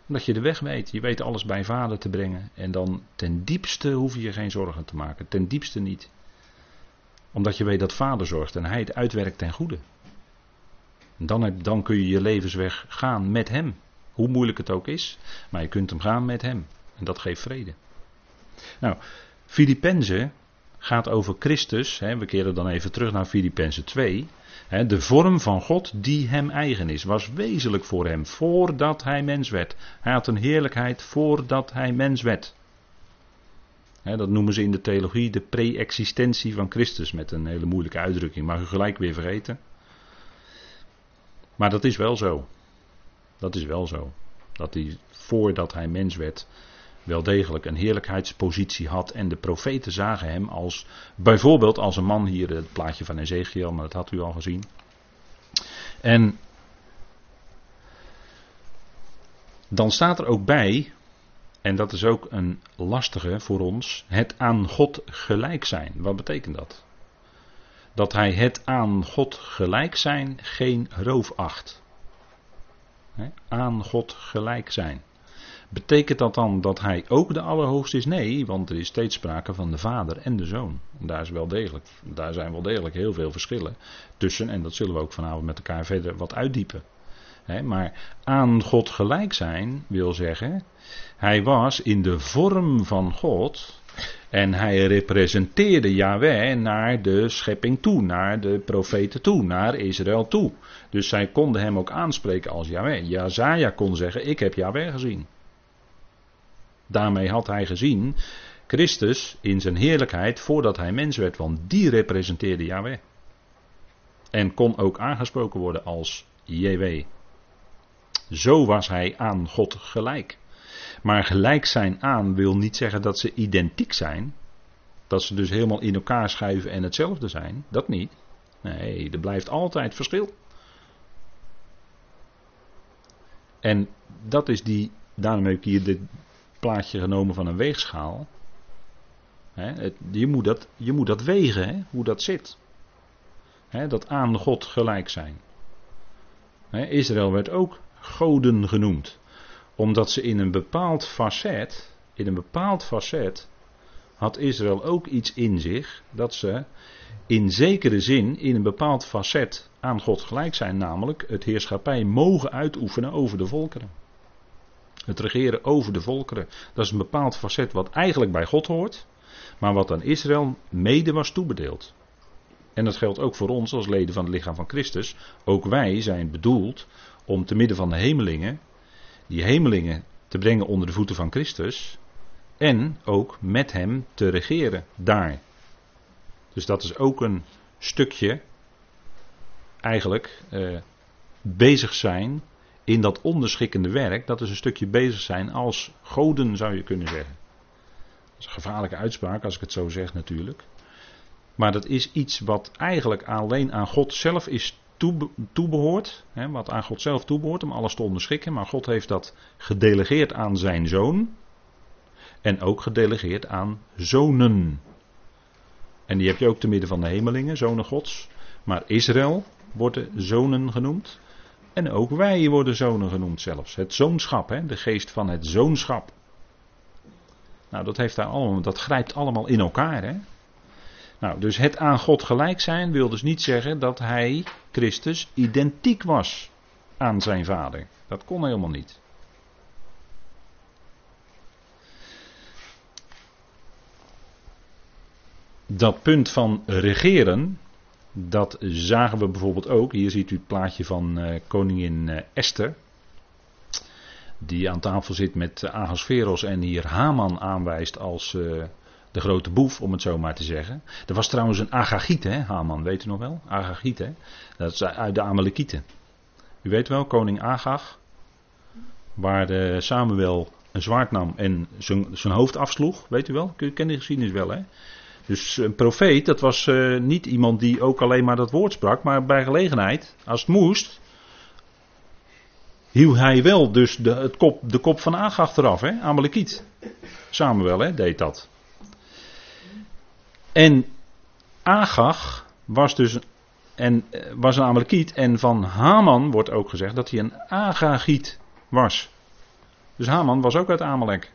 omdat je de weg weet. Je weet alles bij vader te brengen. En dan ten diepste hoef je je geen zorgen te maken. Ten diepste niet. Omdat je weet dat vader zorgt en hij het uitwerkt ten goede. dan, dan kun je je levensweg gaan met hem. Hoe moeilijk het ook is. Maar je kunt hem gaan met hem. En dat geeft vrede. Nou, Filippenzen gaat over Christus. Hè, we keren dan even terug naar Filippenzen 2 de vorm van God die hem eigen is, was wezenlijk voor hem, voordat hij mens werd. Hij had een heerlijkheid voordat hij mens werd. dat noemen ze in de theologie de pre-existentie van Christus, met een hele moeilijke uitdrukking, mag u gelijk weer vergeten. Maar dat is wel zo. Dat is wel zo. Dat hij voordat hij mens werd, wel degelijk een heerlijkheidspositie had. En de profeten zagen hem als, bijvoorbeeld als een man, hier het plaatje van Ezekiel, maar dat had u al gezien. En dan staat er ook bij, en dat is ook een lastige voor ons, het aan God gelijk zijn. Wat betekent dat? Dat hij het aan God gelijk zijn geen roof acht. aan God gelijk zijn. Betekent dat dan dat hij ook de Allerhoogste is? Nee, want er is steeds sprake van de Vader en de Zoon. En daar, is wel degelijk, daar zijn wel degelijk heel veel verschillen tussen. En dat zullen we ook vanavond met elkaar verder wat uitdiepen. maar aan God gelijk zijn wil zeggen, hij was in de vorm van God en hij representeerde Yahweh naar de schepping toe, naar de profeten toe, naar Israël toe. Dus zij konden hem ook aanspreken als Yahweh. Jazaja kon zeggen, ik heb Yahweh gezien. Daarmee had hij gezien Christus in zijn heerlijkheid voordat hij mens werd, want die representeerde Yahweh. En kon ook aangesproken worden als JW. Zo was hij aan God gelijk. Maar gelijk zijn aan wil niet zeggen dat ze identiek zijn. Dat ze dus helemaal in elkaar schuiven en hetzelfde zijn. Dat niet. Nee, er blijft altijd verschil. En dat is die, daarom heb ik hier dit plaatje genomen van een weegschaal. je, moet dat, je moet dat wegen, hoe dat zit. dat aan God gelijk zijn. Israël werd ook goden genoemd. Omdat ze in een bepaald facet, in een bepaald facet, had Israël ook iets in zich dat ze in zekere zin in een bepaald facet aan God gelijk zijn, namelijk het heerschappij mogen uitoefenen over de volkeren. Het regeren over de volkeren. Dat is een bepaald facet wat eigenlijk bij God hoort, maar wat aan Israël mede was toebedeeld. En dat geldt ook voor ons als leden van het lichaam van Christus. Ook wij zijn bedoeld om te midden van de hemelingen, die hemelingen te brengen onder de voeten van Christus. En ook met hem te regeren daar. Dus dat is ook een stukje eigenlijk eh, bezig zijn in dat onderschikkende werk. Dat is een stukje bezig zijn als goden zou je kunnen zeggen. Dat is een gevaarlijke uitspraak als ik het zo zeg natuurlijk. Maar dat is iets wat eigenlijk alleen aan God zelf is toebehoord. Hè, wat aan God zelf toebehoort om alles te onderschikken. Maar God heeft dat gedelegeerd aan zijn zoon. En ook gedelegeerd aan zonen. En die heb je ook te midden van de hemelingen, zonen gods. Maar Israël wordt zonen genoemd. En ook wij worden zonen genoemd zelfs. Het zoonschap, hè? de geest van het zoonschap. Nou, dat, heeft daar allemaal, dat grijpt allemaal in elkaar. Hè? Nou, dus het aan God gelijk zijn wil dus niet zeggen dat hij, Christus, identiek was aan zijn vader. Dat kon helemaal niet. Dat punt van regeren, dat zagen we bijvoorbeeld ook. Hier ziet u het plaatje van uh, koningin uh, Esther. Die aan tafel zit met uh, Ahasveros en hier Haman aanwijst als de grote boef, om het zo maar te zeggen. Er was trouwens een Agagiet, hè, Haman, weet u nog wel? Agagiet, hè? Dat is uit de Amalekieten. U weet wel, koning Agag, waar Samuel een zwaard nam en zijn hoofd afsloeg, weet u wel? U kent die geschiedenis wel, hè? Dus een profeet, dat was uh, niet iemand die ook alleen maar dat woord sprak, maar bij gelegenheid, als het moest, hield hij wel dus de, het kop, de kop van Agag eraf, hè, Amalekiet. Samuel hè, deed dat. En Agag was dus en, eh, was een Amalekiet en van Haman wordt ook gezegd dat hij een Agagiet was. Dus Haman was ook uit Amalek.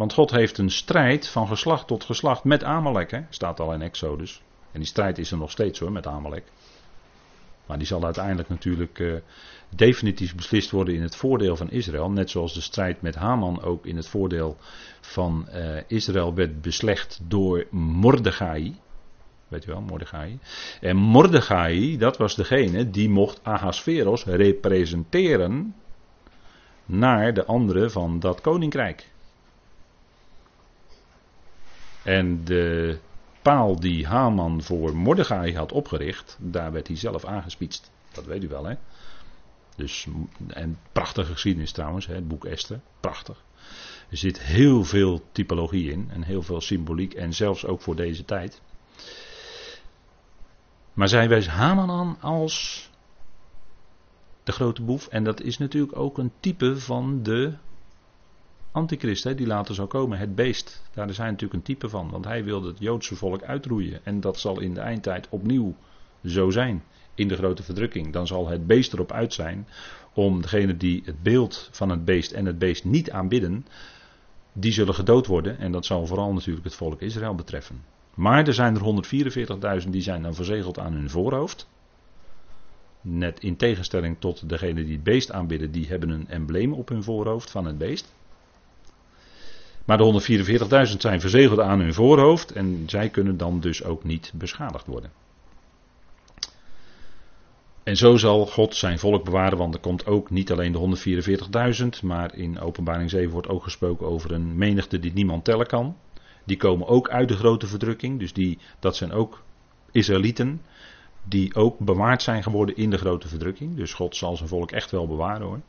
Want God heeft een strijd van geslacht tot geslacht met Amalek. Hè? Staat al in Exodus. En die strijd is er nog steeds hoor met Amalek. Maar die zal uiteindelijk natuurlijk uh, definitief beslist worden in het voordeel van Israël. Net zoals de strijd met Haman ook in het voordeel van uh, Israël werd beslecht door Mordechai. Weet je wel, Mordechai. En Mordechai, dat was degene die mocht Ahasveros representeren naar de anderen van dat koninkrijk. En de paal die Haman voor Mordechai had opgericht, daar werd hij zelf aangespietst. Dat weet u wel, hè? Dus, en prachtige geschiedenis trouwens, hè, het boek Esther. Prachtig. Er zit heel veel typologie in en heel veel symboliek en zelfs ook voor deze tijd. Maar zij wijst Haman aan als de grote boef. En dat is natuurlijk ook een type van de antichrist hè, die later zal komen, het beest. Daar is hij natuurlijk een type van, want hij wilde het Joodse volk uitroeien. En dat zal in de eindtijd opnieuw zo zijn, in de grote verdrukking. Dan zal het beest erop uit zijn om degene die het beeld van het beest en het beest niet aanbidden, die zullen gedood worden. En dat zal vooral natuurlijk het volk Israël betreffen. Maar er zijn er 144.000 die zijn dan verzegeld aan hun voorhoofd. Net in tegenstelling tot degene die het beest aanbidden, die hebben een embleem op hun voorhoofd van het beest. Maar de 144.000 zijn verzegeld aan hun voorhoofd en zij kunnen dan dus ook niet beschadigd worden. En zo zal God zijn volk bewaren, want er komt ook niet alleen de 144.000, maar in Openbaring 7 wordt ook gesproken over een menigte die niemand tellen kan. Die komen ook uit de grote verdrukking, dus die, dat zijn ook Israëlieten die ook bewaard zijn geworden in de grote verdrukking. Dus God zal zijn volk echt wel bewaren hoor.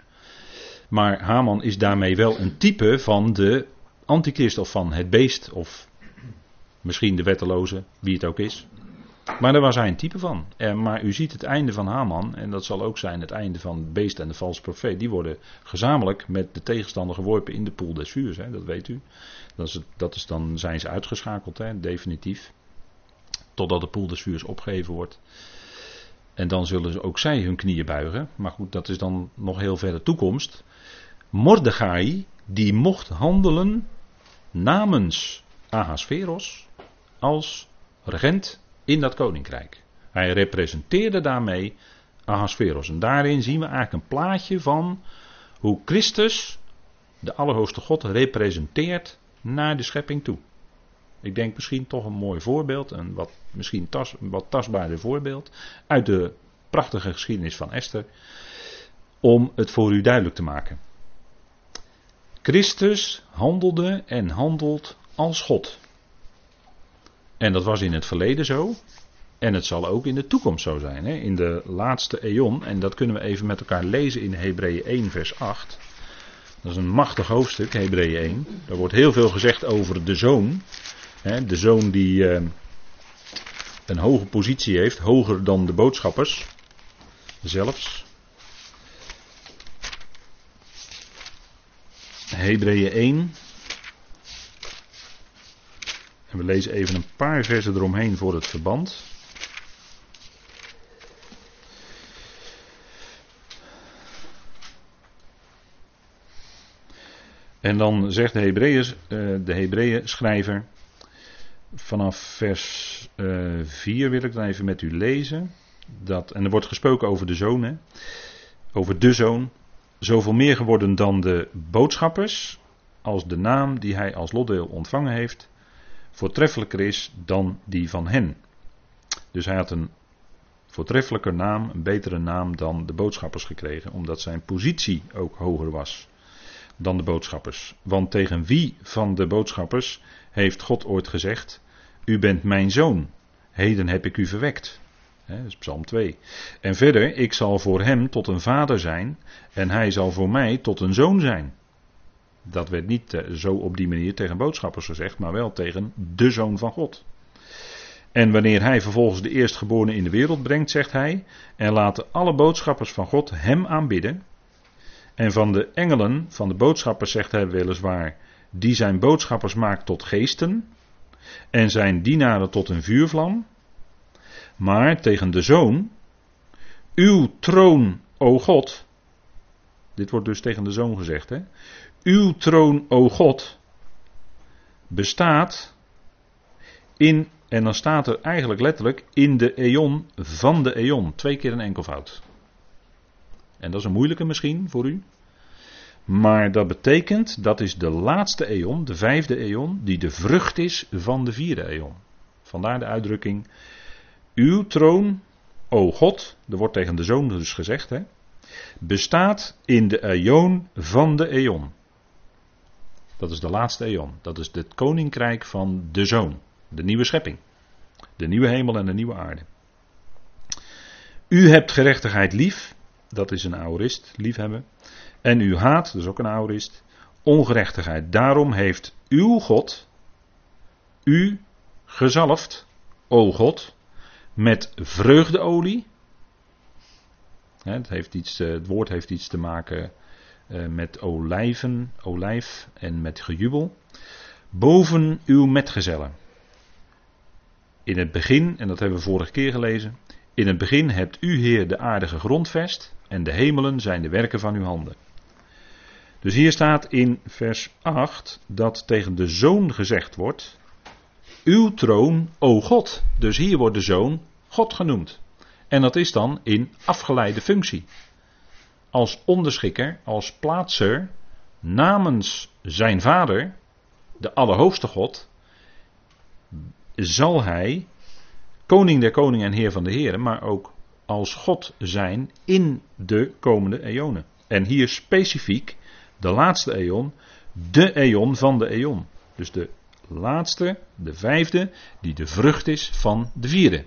Maar Haman is daarmee wel een type van de antichrist of van het beest of misschien de wetteloze, wie het ook is. Maar daar was hij een type van. maar u ziet het einde van Haman, en dat zal ook zijn het einde van het beest en de valse profeet. Die worden gezamenlijk met de tegenstander geworpen in de poel des vuurs. Hè, dat weet u. Dat is, dat is dan zijn ze uitgeschakeld, hè, definitief. Totdat de poel des vuurs opgeheven wordt. En dan zullen ze ook zij hun knieën buigen. Maar goed, dat is dan nog heel verre toekomst. Mordechai, die mocht handelen namens Ahasveros als regent in dat koninkrijk. Hij representeerde daarmee Ahasveros. En daarin zien we eigenlijk een plaatje van hoe Christus, de Allerhoogste God, representeert naar de schepping toe. Ik denk misschien toch een mooi voorbeeld, een wat, misschien tas, wat tastbaarder voorbeeld uit de prachtige geschiedenis van Esther, om het voor u duidelijk te maken. Christus handelde en handelt als God. En dat was in het verleden zo. En het zal ook in de toekomst zo zijn. Hè? In de laatste eon. En dat kunnen we even met elkaar lezen in Hebreeën 1, vers 8. Dat is een machtig hoofdstuk, Hebreeën 1. Daar wordt heel veel gezegd over de zoon. Hè? De zoon die uh, een hoge positie heeft, hoger dan de boodschappers zelfs. Hebreeën 1. En we lezen even een paar versen eromheen voor het verband. En dan zegt de Hebreeën, eh, de Hebreeën schrijver, vanaf vers 4 wil ik dan even met u lezen. Dat, en er wordt gesproken over de zoon, over de zoon. Zoveel meer geworden dan de boodschappers, als de naam die hij als lotdeel ontvangen heeft, voortreffelijker is dan die van hen. Dus hij had een voortreffelijker naam, een betere naam dan de boodschappers gekregen, omdat zijn positie ook hoger was dan de boodschappers. Want tegen wie van de boodschappers heeft God ooit gezegd: U bent mijn zoon, heden heb ik u verwekt. Dat is Psalm 2. En verder, ik zal voor hem tot een vader zijn en hij zal voor mij tot een zoon zijn. Dat werd niet eh, zo op die manier tegen boodschappers gezegd, maar wel tegen de zoon van God. En wanneer hij vervolgens de eerstgeborene in de wereld brengt, zegt hij, en laten alle boodschappers van God hem aanbidden. En van de engelen, van de boodschappers, zegt hij weliswaar, die zijn boodschappers maakt tot geesten, en zijn dienaren tot een vuurvlam. Maar tegen de zoon, uw troon, o God, dit wordt dus tegen de zoon gezegd, hè? Uw troon, o God, bestaat in, en dan staat er eigenlijk letterlijk, in de eon van de eon. Twee keer een enkelvoud. En dat is een moeilijke misschien voor u. Maar dat betekent, dat is de laatste eon, de vijfde eon, die de vrucht is van de vierde eon. Vandaar de uitdrukking, uw troon, o God, er wordt tegen de zoon dus gezegd, hè, bestaat in de eon van de eon. Dat is de laatste eon. Dat is het koninkrijk van de zoon. De nieuwe schepping. De nieuwe hemel en de nieuwe aarde. U hebt gerechtigheid lief. Dat is een aorist, liefhebben. En u haat, dat is ook een aorist, ongerechtigheid. Daarom heeft uw God u gezalfd, o God, met vreugdeolie. Het, heeft iets, het woord heeft iets te maken eh, met olijven, olijf en met gejubel. Boven uw metgezellen. In het begin, en dat hebben we vorige keer gelezen, In het begin hebt u, Heer, de aardige grondvest en de hemelen zijn de werken van uw handen. Dus hier staat in vers 8 dat tegen de zoon gezegd wordt: Uw troon, o God. Dus hier wordt de zoon God genoemd. En dat is dan in afgeleide functie. Als onderschikker, als plaatser, namens zijn vader, de Allerhoogste God, zal hij koning der koningen en heer van de heren, maar ook als God zijn in de komende eonen. En hier specifiek de laatste eon, de eon van de eon. Dus de laatste, de vijfde, die de vrucht is van de vierde.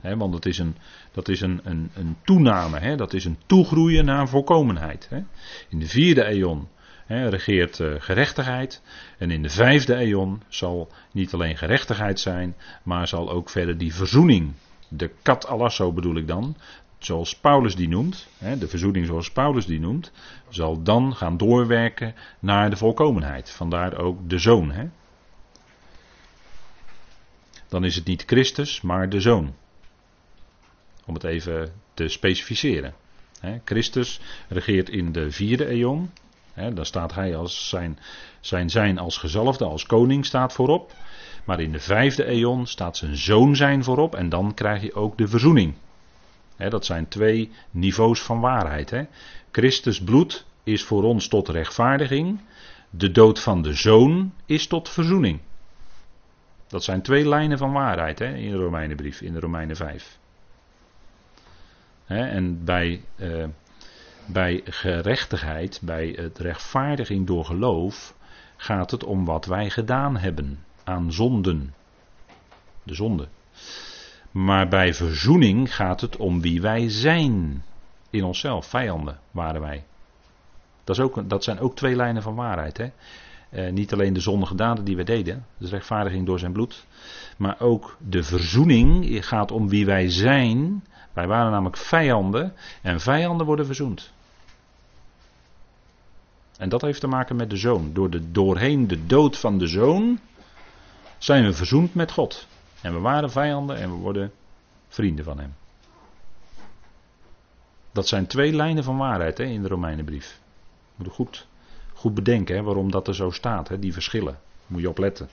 want dat is een, dat is een, een, een toename, dat is een toegroeien naar volkomenheid. In de vierde eon regeert uh, gerechtigheid. En in de vijfde eon zal niet alleen gerechtigheid zijn, maar zal ook verder die verzoening, de kat alasso bedoel ik dan, zoals Paulus die noemt, de verzoening zoals Paulus die noemt, zal dan gaan doorwerken naar de volkomenheid. Vandaar ook de zoon. Dan is het niet Christus, maar de zoon. Om het even te specificeren. Christus regeert in de vierde eon. Dan staat hij als zijn, zijn zijn als gezalfde, als koning staat voorop. Maar in de vijfde eon staat zijn zoon zijn voorop. En dan krijg je ook de verzoening dat zijn twee niveaus van waarheid. He. Christus bloed is voor ons tot rechtvaardiging. De dood van de zoon is tot verzoening. Dat zijn twee lijnen van waarheid in de Romeinenbrief, in de Romeinen 5. en bij, uh, bij gerechtigheid, bij het rechtvaardiging door geloof, gaat het om wat wij gedaan hebben aan zonden. De zonde. Maar bij verzoening gaat het om wie wij zijn. In onszelf, vijanden waren wij. Dat, is ook, dat zijn ook twee lijnen van waarheid. Hè? Eh, niet alleen de zondige daden die we deden, de rechtvaardiging door zijn bloed. Maar ook de verzoening gaat om wie wij zijn. Wij waren namelijk vijanden en vijanden worden verzoend. En dat heeft te maken met de zoon. Door de, doorheen de dood van de zoon zijn we verzoend met God. En we waren vijanden en we worden vrienden van hem. Dat zijn twee lijnen van waarheid hè, in de Romeinenbrief. Moet je goed, goed bedenken hè, waarom dat er zo staat, hè, die verschillen. Moet je opletten.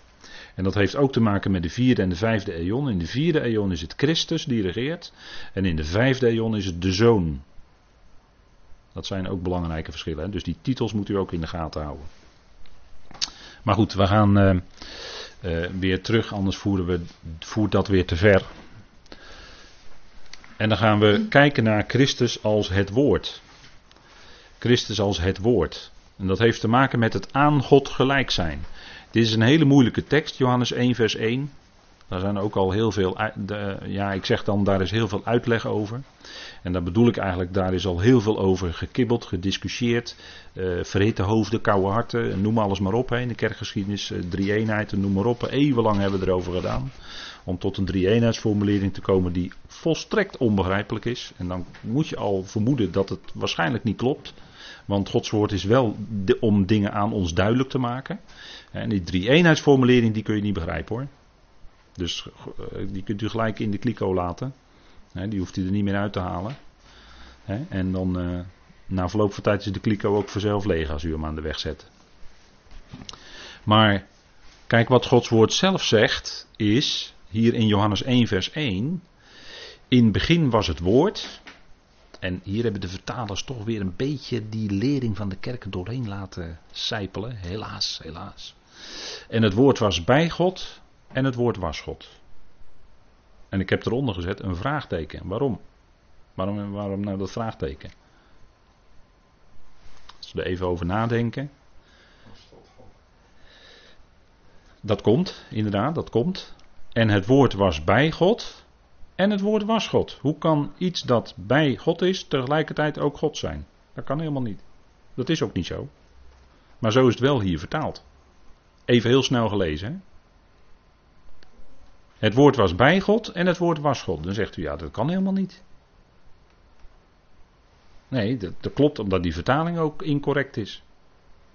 En dat heeft ook te maken met de vierde en de vijfde eon. In de vierde eon is het Christus die regeert. En in de vijfde eon is het de Zoon. Dat zijn ook belangrijke verschillen. Hè. Dus die titels moet u ook in de gaten houden. Maar goed, we gaan. Uh, uh, weer terug, anders voeren we, voert dat weer te ver. En dan gaan we kijken naar Christus als het woord. Christus als het woord. En dat heeft te maken met het aan God gelijk zijn. Dit is een hele moeilijke tekst, Johannes 1, vers 1. Daar zijn ook al heel veel, ja, ik zeg dan, daar is heel veel uitleg over. En daar bedoel ik eigenlijk, daar is al heel veel over gekibbeld, gediscussieerd. Uh, verhitte hoofden, koude harten, noem alles maar op. Hè, in de kerkgeschiedenis, uh, drie eenheden, noem maar op. Eeuwenlang hebben we erover gedaan. Om tot een drie eenheidsformulering te komen die volstrekt onbegrijpelijk is. En dan moet je al vermoeden dat het waarschijnlijk niet klopt. Want Gods woord is wel om dingen aan ons duidelijk te maken. En die drie eenheidsformulering die kun je niet begrijpen hoor. Dus eh, die kunt u gelijk in de kliko laten. die hoeft u er niet meer uit te halen. en dan uh, na verloop van tijd is de kliko ook vanzelf leeg als u hem aan de weg zet. Maar kijk wat Gods woord zelf zegt is hier in Johannes 1 vers 1. In het begin was het woord. En hier hebben de vertalers toch weer een beetje die lering van de kerken doorheen laten sijpelen. Helaas, helaas. En het woord was bij God en het woord was God. En ik heb eronder gezet een vraagteken. Waarom? Waarom, waarom nou dat vraagteken? Als we er even over nadenken. Dat komt, inderdaad, dat komt. En het woord was bij God. En het woord was God. Hoe kan iets dat bij God is, tegelijkertijd ook God zijn? Dat kan helemaal niet. Dat is ook niet zo. Maar zo is het wel hier vertaald. Even heel snel gelezen. Hè? Het woord was bij God en het woord was God. Dan zegt u ja, dat kan helemaal niet. Nee, dat, dat klopt omdat die vertaling ook incorrect is.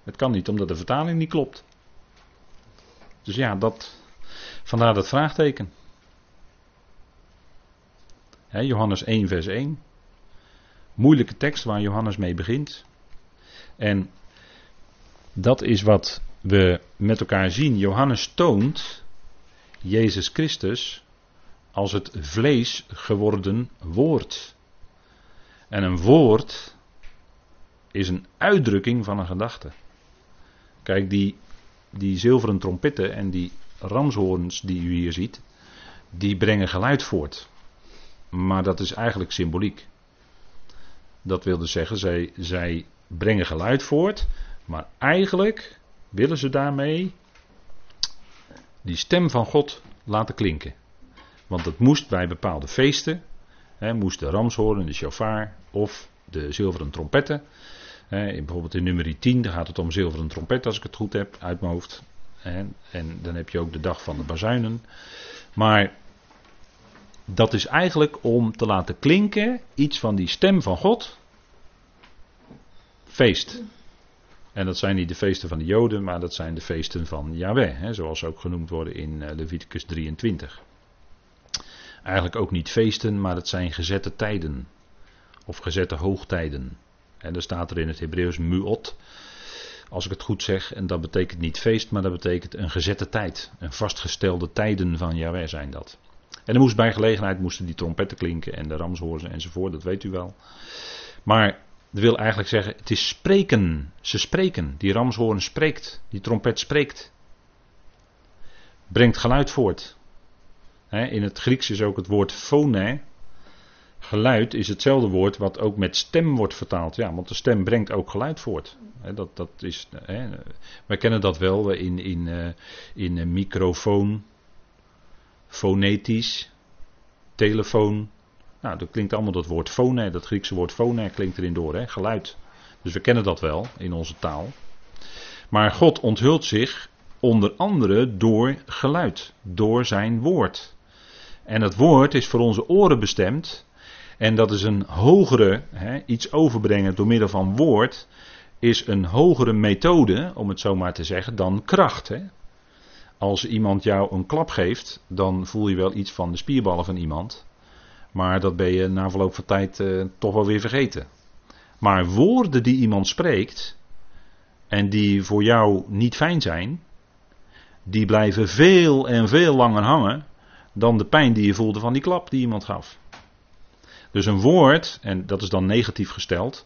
Het kan niet omdat de vertaling niet klopt. Dus ja, dat, vandaar dat vraagteken. Johannes 1, vers 1. Moeilijke tekst waar Johannes mee begint. En dat is wat we met elkaar zien. Johannes toont Jezus Christus als het vlees geworden woord. En een woord is een uitdrukking van een gedachte. Kijk, die, die zilveren trompetten en die ramshoorns die u hier ziet, die brengen geluid voort. Maar dat is eigenlijk symboliek. Dat wil dus zeggen, zij, zij brengen geluid voort, maar eigenlijk willen ze daarmee die stem van God laten klinken. Want het moest bij bepaalde feesten, hè, moest de ramshoorn, de shofar of de zilveren trompetten. Hè, bijvoorbeeld in nummer 10 gaat het om zilveren trompet, als ik het goed heb, uit mijn hoofd. Hè, en dan heb je ook de dag van de bazuinen. Maar dat is eigenlijk om te laten klinken iets van die stem van God. Feest. En dat zijn niet de feesten van de Joden, maar dat zijn de feesten van Yahweh, hè, zoals ze ook genoemd worden in eh, Leviticus 23. Eigenlijk ook niet feesten, maar het zijn gezette tijden. Of gezette hoogtijden. En daar staat er in het Hebreeuws muot, als ik het goed zeg. En dat betekent niet feest, maar dat betekent een gezette tijd. Een vastgestelde tijden van Yahweh zijn dat. En er moest bij gelegenheid moesten die trompetten klinken en de ramshoorzen enzovoort, dat weet u wel. Maar dat wil eigenlijk zeggen, het is spreken. Ze spreken. Die ramshoorn spreekt. Die trompet spreekt. Brengt geluid voort. In het Grieks is ook het woord phone. Geluid is hetzelfde woord wat ook met stem wordt vertaald. Ja, want de stem brengt ook geluid voort. Dat, dat is, wij kennen dat wel in, in, eh, in microfoon fonetisch, telefoon. Nou, dat klinkt allemaal dat woord phone, dat Griekse woord phone klinkt erin door, hè? geluid. Dus we kennen dat wel in onze taal. Maar God onthult zich onder andere door geluid, door zijn woord. En het woord is voor onze oren bestemd. En dat is een hogere, hè, iets overbrengen door middel van woord, is een hogere methode, om het zo maar te zeggen, dan kracht. Hè. Als iemand jou een klap geeft, dan voel je wel iets van de spierballen van iemand. Maar dat ben je na verloop van tijd uh, toch wel weer vergeten. Maar woorden die iemand spreekt, en die voor jou niet fijn zijn, die blijven veel en veel langer hangen dan de pijn die je voelde van die klap die iemand gaf. Dus een woord, en dat is dan negatief gesteld,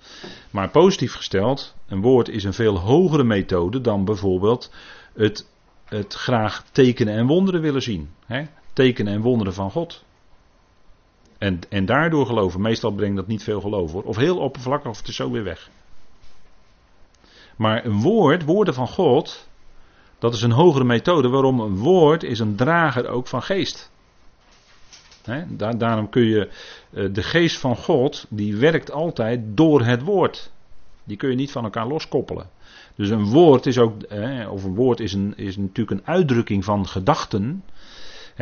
maar positief gesteld, een woord is een veel hogere methode dan bijvoorbeeld het het graag tekenen en wonderen willen zien. Hè? Tekenen en wonderen van God. En, en daardoor geloven. Meestal brengt dat niet veel geloof hoor. Of heel oppervlakkig of het is zo weer weg. Maar een woord, woorden van God, dat is een hogere methode. Waarom een woord is een drager ook van geest. daar, daarom kun je eh, de geest van God, die werkt altijd door het woord. Die kun je niet van elkaar loskoppelen. Dus een woord is ook, of een woord is, een, is natuurlijk een uitdrukking van gedachten.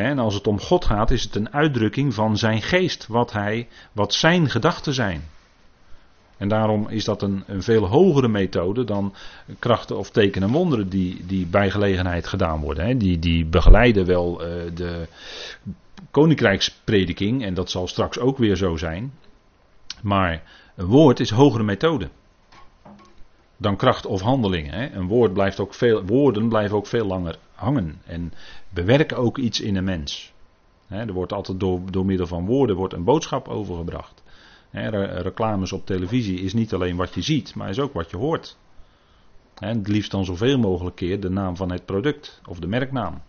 En als het om God gaat, is het een uitdrukking van zijn geest, wat, hij, wat zijn gedachten zijn. En daarom is dat een, een veel hogere methode dan krachten of tekenen en wonderen die, die bij gelegenheid gedaan worden. Die, die begeleiden wel uh, de koninkrijksprediking en dat zal straks ook weer zo zijn. Maar een woord is hogere methode dan kracht of handelingen. Hè. Een woord blijft ook veel, woorden blijven ook veel langer hangen en bewerken ook iets in een mens. Er wordt altijd door, door middel van woorden wordt een boodschap overgebracht. Reclames op televisie is niet alleen wat je ziet, maar is ook wat je hoort. En het liefst dan zoveel mogelijk keer de naam van het product of de merknaam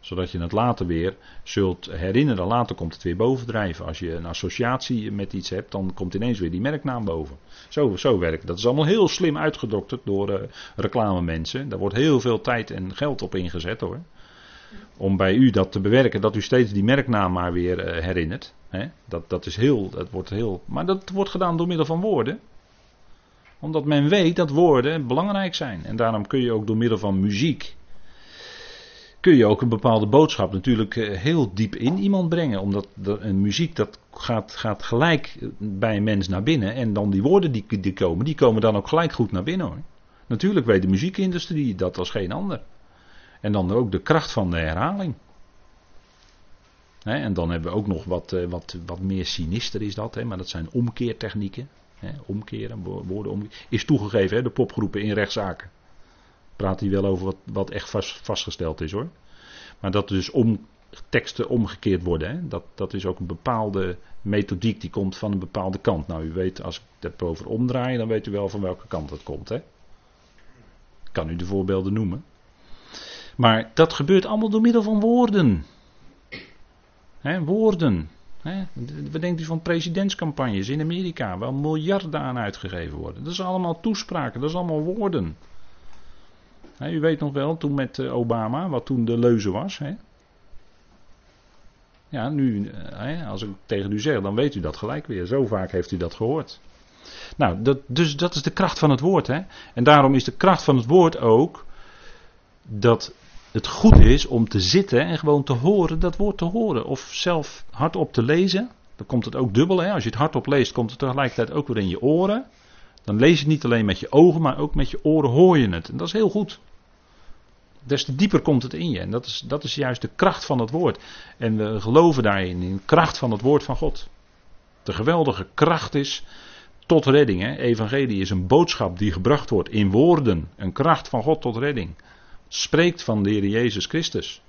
zodat je het later weer zult herinneren. Later komt het weer bovendrijven. Als je een associatie met iets hebt, dan komt ineens weer die merknaam boven. Zo, zo werkt Dat is allemaal heel slim uitgedokterd door uh, reclamemensen. Daar wordt heel veel tijd en geld op ingezet hoor. Om bij u dat te bewerken, dat u steeds die merknaam maar weer uh, herinnert. Dat, dat is heel, dat wordt heel. Maar dat wordt gedaan door middel van woorden omdat men weet dat woorden belangrijk zijn. En daarom kun je ook door middel van muziek kun je ook een bepaalde boodschap natuurlijk eh, heel diep in iemand brengen. Omdat een muziek dat gaat, gaat gelijk bij een mens naar binnen. En dan die woorden die, die komen, die komen dan ook gelijk goed naar binnen hoor. Natuurlijk weet de muziekindustrie dat als geen ander. En dan ook de kracht van de herhaling. en dan hebben we ook nog wat, eh, wat, wat meer sinister is dat, maar dat zijn omkeertechnieken. omkeren, woorden omkeren. Is toegegeven, de popgroepen in rechtszaken. Praat hij wel over wat, wat echt vast, vastgesteld is hoor. Maar dat dus om, teksten omgekeerd worden, hè, dat, dat is ook een bepaalde methodiek die komt van een bepaalde kant. Nou, u weet, als ik het over omdraai, dan weet u wel van welke kant het komt. Hè? Ik kan u de voorbeelden noemen. Maar dat gebeurt allemaal door middel van woorden. Hè, woorden. Hè. Wat denkt u van presidentscampagnes in Amerika, waar miljarden aan uitgegeven worden? Dat is allemaal toespraken, dat is allemaal woorden. U weet nog wel, toen met eh, Obama, wat toen de leuze was. Ja, nu, eh, als ik tegen u zeg, dan weet u dat gelijk weer. Zo vaak heeft u dat gehoord. Nou, dat, dus dat is de kracht van het woord. Hè? En daarom is de kracht van het woord ook dat het goed is om te zitten en gewoon te horen, dat woord te horen. Of zelf hardop te lezen. Dan komt het ook dubbel. Hè? Als je het hardop leest, komt het tegelijkertijd ook weer in je oren. Dan lees je het niet alleen met je ogen, maar ook met je oren hoor je het. En dat is heel goed des te dieper komt het in je. En dat is, dat is juist de kracht van het woord. En we geloven daarin, in de kracht van het woord van God. De geweldige kracht is tot redding. Hè? Evangelie is een boodschap die gebracht wordt in woorden. Een kracht van God tot redding. spreekt van de Heer Jezus Christus.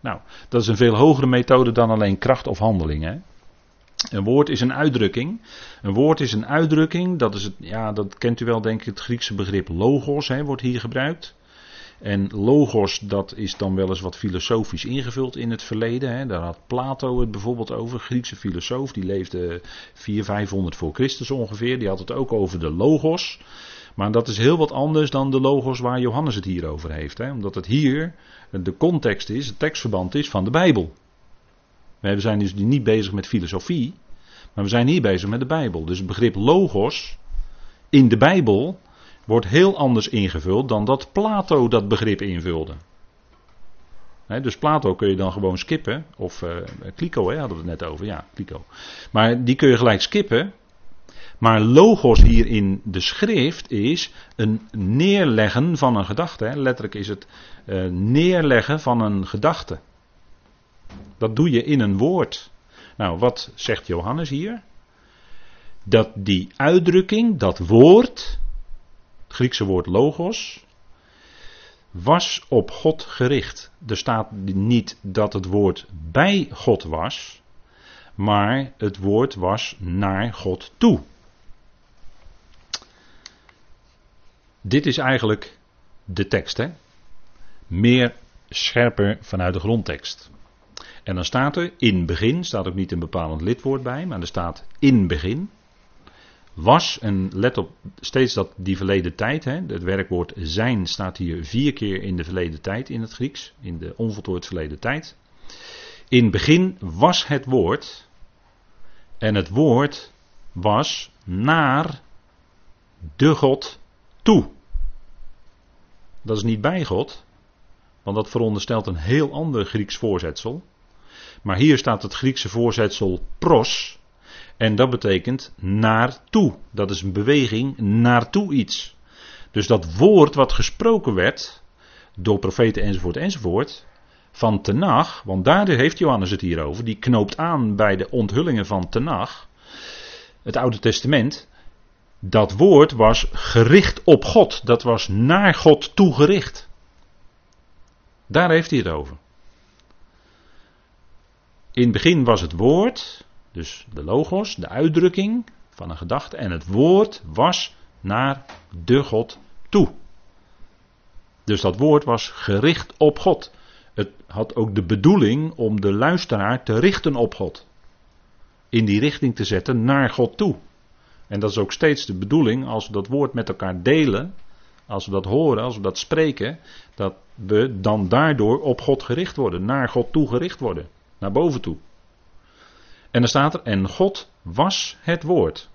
Nou, dat is een veel hogere methode dan alleen kracht of handeling. Hè? Een woord is een uitdrukking. Een woord is een uitdrukking, dat, is het, ja, dat kent u wel denk ik, het Griekse begrip logos hè, wordt hier gebruikt. En logos, dat is dan wel eens wat filosofisch ingevuld in het verleden. Hè. Daar had Plato het bijvoorbeeld over, Griekse filosoof, die leefde 400, 500 voor Christus ongeveer. Die had het ook over de logos. Maar dat is heel wat anders dan de logos waar Johannes het hier over heeft. Hè. Omdat het hier de context is, het tekstverband is van de Bijbel. We zijn dus niet bezig met filosofie, maar we zijn hier bezig met de Bijbel. Dus het begrip logos in de Bijbel wordt heel anders ingevuld dan dat Plato dat begrip invulde. dus Plato kun je dan gewoon skippen. Of uh, Clico hè, hadden we het net over. Ja, Clico. Maar die kun je gelijk skippen. Maar logos hier in de schrift is een neerleggen van een gedachte. Letterlijk is het uh, neerleggen van een gedachte. Dat doe je in een woord. Nou, wat zegt Johannes hier? Dat die uitdrukking, dat woord, Griekse woord logos, was op God gericht. Er staat niet dat het woord bij God was, maar het woord was naar God toe. Dit is eigenlijk de tekst, hè? Meer scherper vanuit de grondtekst. En dan staat er in begin, staat ook niet een bepalend lidwoord bij, maar er staat in begin was, en let op steeds dat die verleden tijd, hè, het werkwoord zijn staat hier vier keer in de verleden tijd in het Grieks, in de onvoltooid verleden tijd. In begin was het woord, en het woord was naar de God toe. Dat is niet bij God, want dat veronderstelt een heel ander Grieks voorzetsel. Maar hier staat het Griekse voorzetsel pros, en dat betekent naartoe. Dat is een beweging naartoe iets. Dus dat woord wat gesproken werd door profeten enzovoort enzovoort. Van Tenach, want daar heeft Johannes het hier over. Die knoopt aan bij de onthullingen van Tenach. Het Oude Testament. Dat woord was gericht op God. Dat was naar God toegericht. Daar heeft hij het over. In het begin was het woord. Dus de logos, de uitdrukking van een gedachte. En het woord was naar de God toe. Dus dat woord was gericht op God. Het had ook de bedoeling om de luisteraar te richten op God. In die richting te zetten naar God toe. En dat is ook steeds de bedoeling als we dat woord met elkaar delen. Als we dat horen, als we dat spreken. Dat we dan daardoor op God gericht worden. Naar God toe gericht worden. Naar boven toe. En dan staat er, en God was het woord.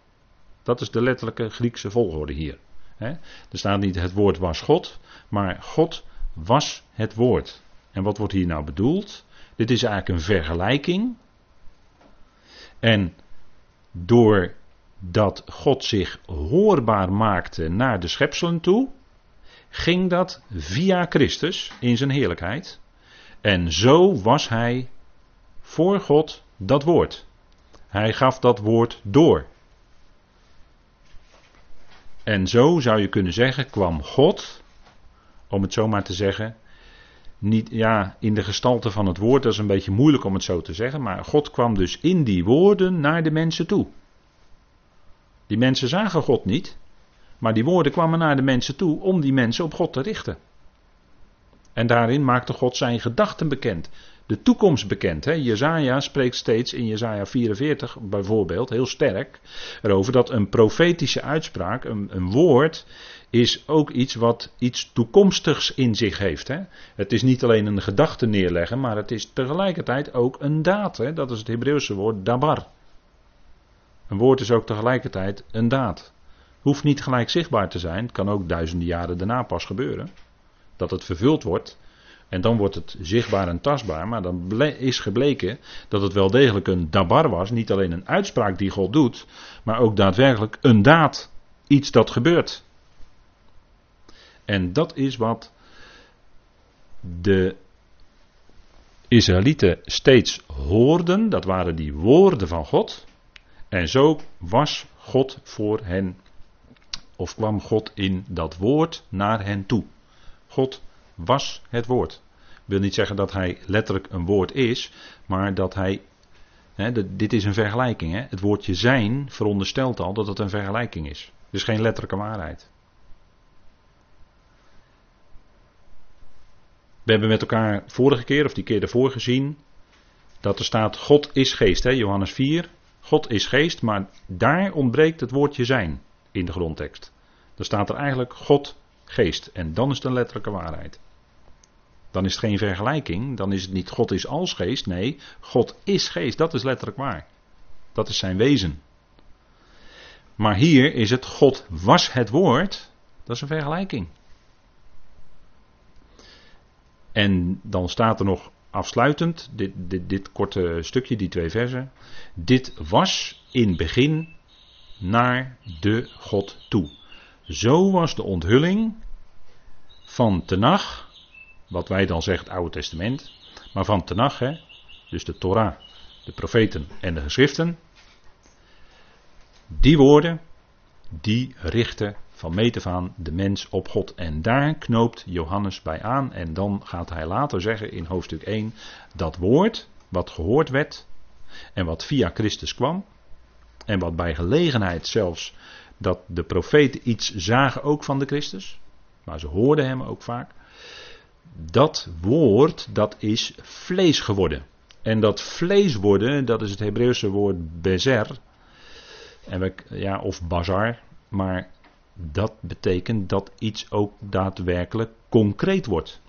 Dat is de letterlijke Griekse volgorde hier. Er staat niet het woord was God, maar God was het woord. En wat wordt hier nou bedoeld? Dit is eigenlijk een vergelijking. En doordat God zich hoorbaar maakte naar de schepselen toe, ging dat via Christus in zijn heerlijkheid. En zo was hij voor God dat woord. Hij gaf dat woord door. En zo zou je kunnen zeggen, kwam God, om het zo maar te zeggen, niet ja, in de gestalte van het woord, dat is een beetje moeilijk om het zo te zeggen, maar God kwam dus in die woorden naar de mensen toe. Die mensen zagen God niet, maar die woorden kwamen naar de mensen toe om die mensen op God te richten. En daarin maakte God zijn gedachten bekend de toekomst bekend. Hè? Jezaja spreekt steeds in Jezaja 44 bijvoorbeeld heel sterk erover dat een profetische uitspraak, een, een woord, is ook iets wat iets toekomstigs in zich heeft. Hè? Het is niet alleen een gedachte neerleggen, maar het is tegelijkertijd ook een daad. Hè? Dat is het Hebreeuwse woord dabar. Een woord is ook tegelijkertijd een daad. Hoeft niet gelijk zichtbaar te zijn, het kan ook duizenden jaren daarna pas gebeuren. Dat het vervuld wordt, en dan wordt het zichtbaar en tastbaar. Maar dan is gebleken dat het wel degelijk een dabar was. Niet alleen een uitspraak die God doet. Maar ook daadwerkelijk een daad. Iets dat gebeurt. En dat is wat de Israëlieten steeds hoorden. Dat waren die woorden van God. En zo was God voor hen. Of kwam God in dat woord naar hen toe. God was het woord. Wil niet zeggen dat hij letterlijk een woord is, maar dat hij. Hè, dit is een vergelijking. Hè. Het woordje zijn veronderstelt al dat het een vergelijking is. Dus geen letterlijke waarheid. We hebben met elkaar vorige keer, of die keer ervoor gezien, dat er staat: God is geest, hè, Johannes 4. God is geest, maar daar ontbreekt het woordje zijn in de grondtekst. Dan staat er eigenlijk God geest. En dan is het een letterlijke waarheid. Dan is het geen vergelijking. Dan is het niet God is als geest. Nee, God is geest. Dat is letterlijk waar. Dat is zijn wezen. Maar hier is het God was het woord. Dat is een vergelijking. En dan staat er nog afsluitend, dit, dit, dit korte stukje, die twee versen. Dit was in begin naar de God toe. Zo was de onthulling van Tenach, wat wij dan zeggen het Oude Testament, maar van Tenach, hè, dus de Torah, de profeten en de geschriften, die woorden, die richten van meet aan de mens op God. En daar knoopt Johannes bij aan en dan gaat hij later zeggen in hoofdstuk 1, dat woord wat gehoord werd en wat via Christus kwam, en wat bij gelegenheid zelfs dat de profeten iets zagen ook van de Christus, maar ze hoorden hem ook vaak. Dat woord, dat is vlees geworden. En dat vlees worden, dat is het Hebreeuwse woord bezer. En we, ja, of bazar. Maar dat betekent dat iets ook daadwerkelijk concreet wordt.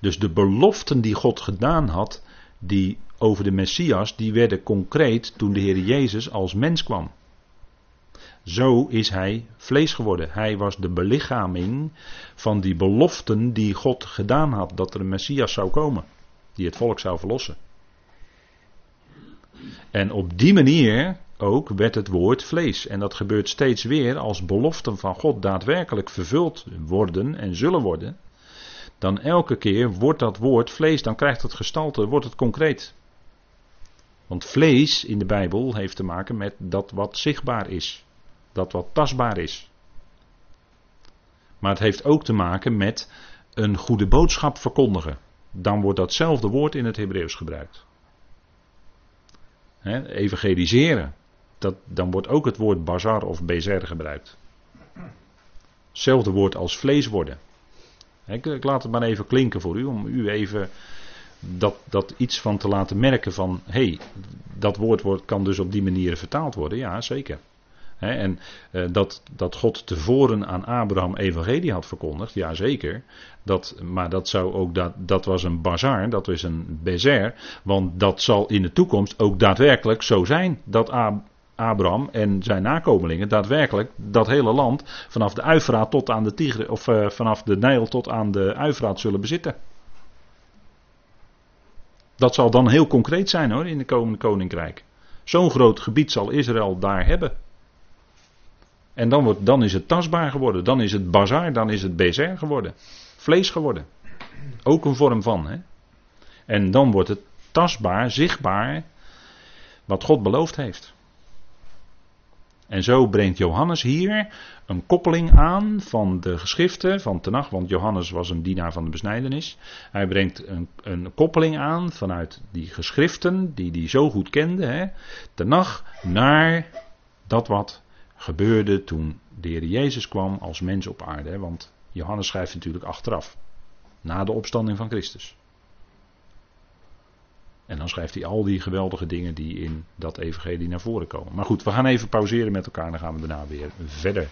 Dus de beloften die God gedaan had, die over de Messias, die werden concreet toen de Heer Jezus als mens kwam. Zo is hij vlees geworden. Hij was de belichaming van die beloften die God gedaan had dat er een Messias zou komen, die het volk zou verlossen. En op die manier ook werd het woord vlees. En dat gebeurt steeds weer als beloften van God daadwerkelijk vervuld worden en zullen worden. Dan elke keer wordt dat woord vlees, dan krijgt het gestalte, wordt het concreet. Want vlees in de Bijbel heeft te maken met dat wat zichtbaar is. Dat wat tastbaar is. Maar het heeft ook te maken met een goede boodschap verkondigen. Dan wordt datzelfde woord in het Hebreeuws gebruikt. Evangeliseren. Dat, dan wordt ook het woord bazar of bezer gebruikt. Hetzelfde woord als vlees worden. Ik, laat het maar even klinken voor u, om u even dat, dat iets van te laten merken van, hé, hey, dat woord kan dus op die manier vertaald worden. Ja, zeker en uh, dat, dat God tevoren aan Abraham evangelie had verkondigd, ja zeker. Dat, maar dat, zou ook dat, dat was een bazaar, dat was een bezer. Want dat zal in de toekomst ook daadwerkelijk zo zijn. Dat Abraham en zijn nakomelingen daadwerkelijk dat hele land vanaf de Uifraat tot aan de Tigre, of uh, vanaf de Nijl tot aan de Uifraat zullen bezitten. Dat zal dan heel concreet zijn hoor in de komende koninkrijk. Zo'n groot gebied zal Israël daar hebben. En dan, wordt, dan is het tastbaar geworden. Dan is het bazaar, dan is het bezer geworden. Vlees geworden. Ook een vorm van. Hè? En dan wordt het tastbaar, zichtbaar, wat God beloofd heeft. En zo brengt Johannes hier een koppeling aan van de geschriften van Tenach, want Johannes was een dienaar van de besnijdenis. Hij brengt een, een koppeling aan vanuit die geschriften die hij zo goed kende, hè, Tenach, naar dat wat gebeurde toen de Heer Jezus kwam als mens op aarde. Want Johannes schrijft natuurlijk achteraf, na de opstanding van Christus. En dan schrijft hij al die geweldige dingen die in dat evangelie naar voren komen. Maar goed, we gaan even pauzeren met elkaar en dan gaan we daarna weer verder.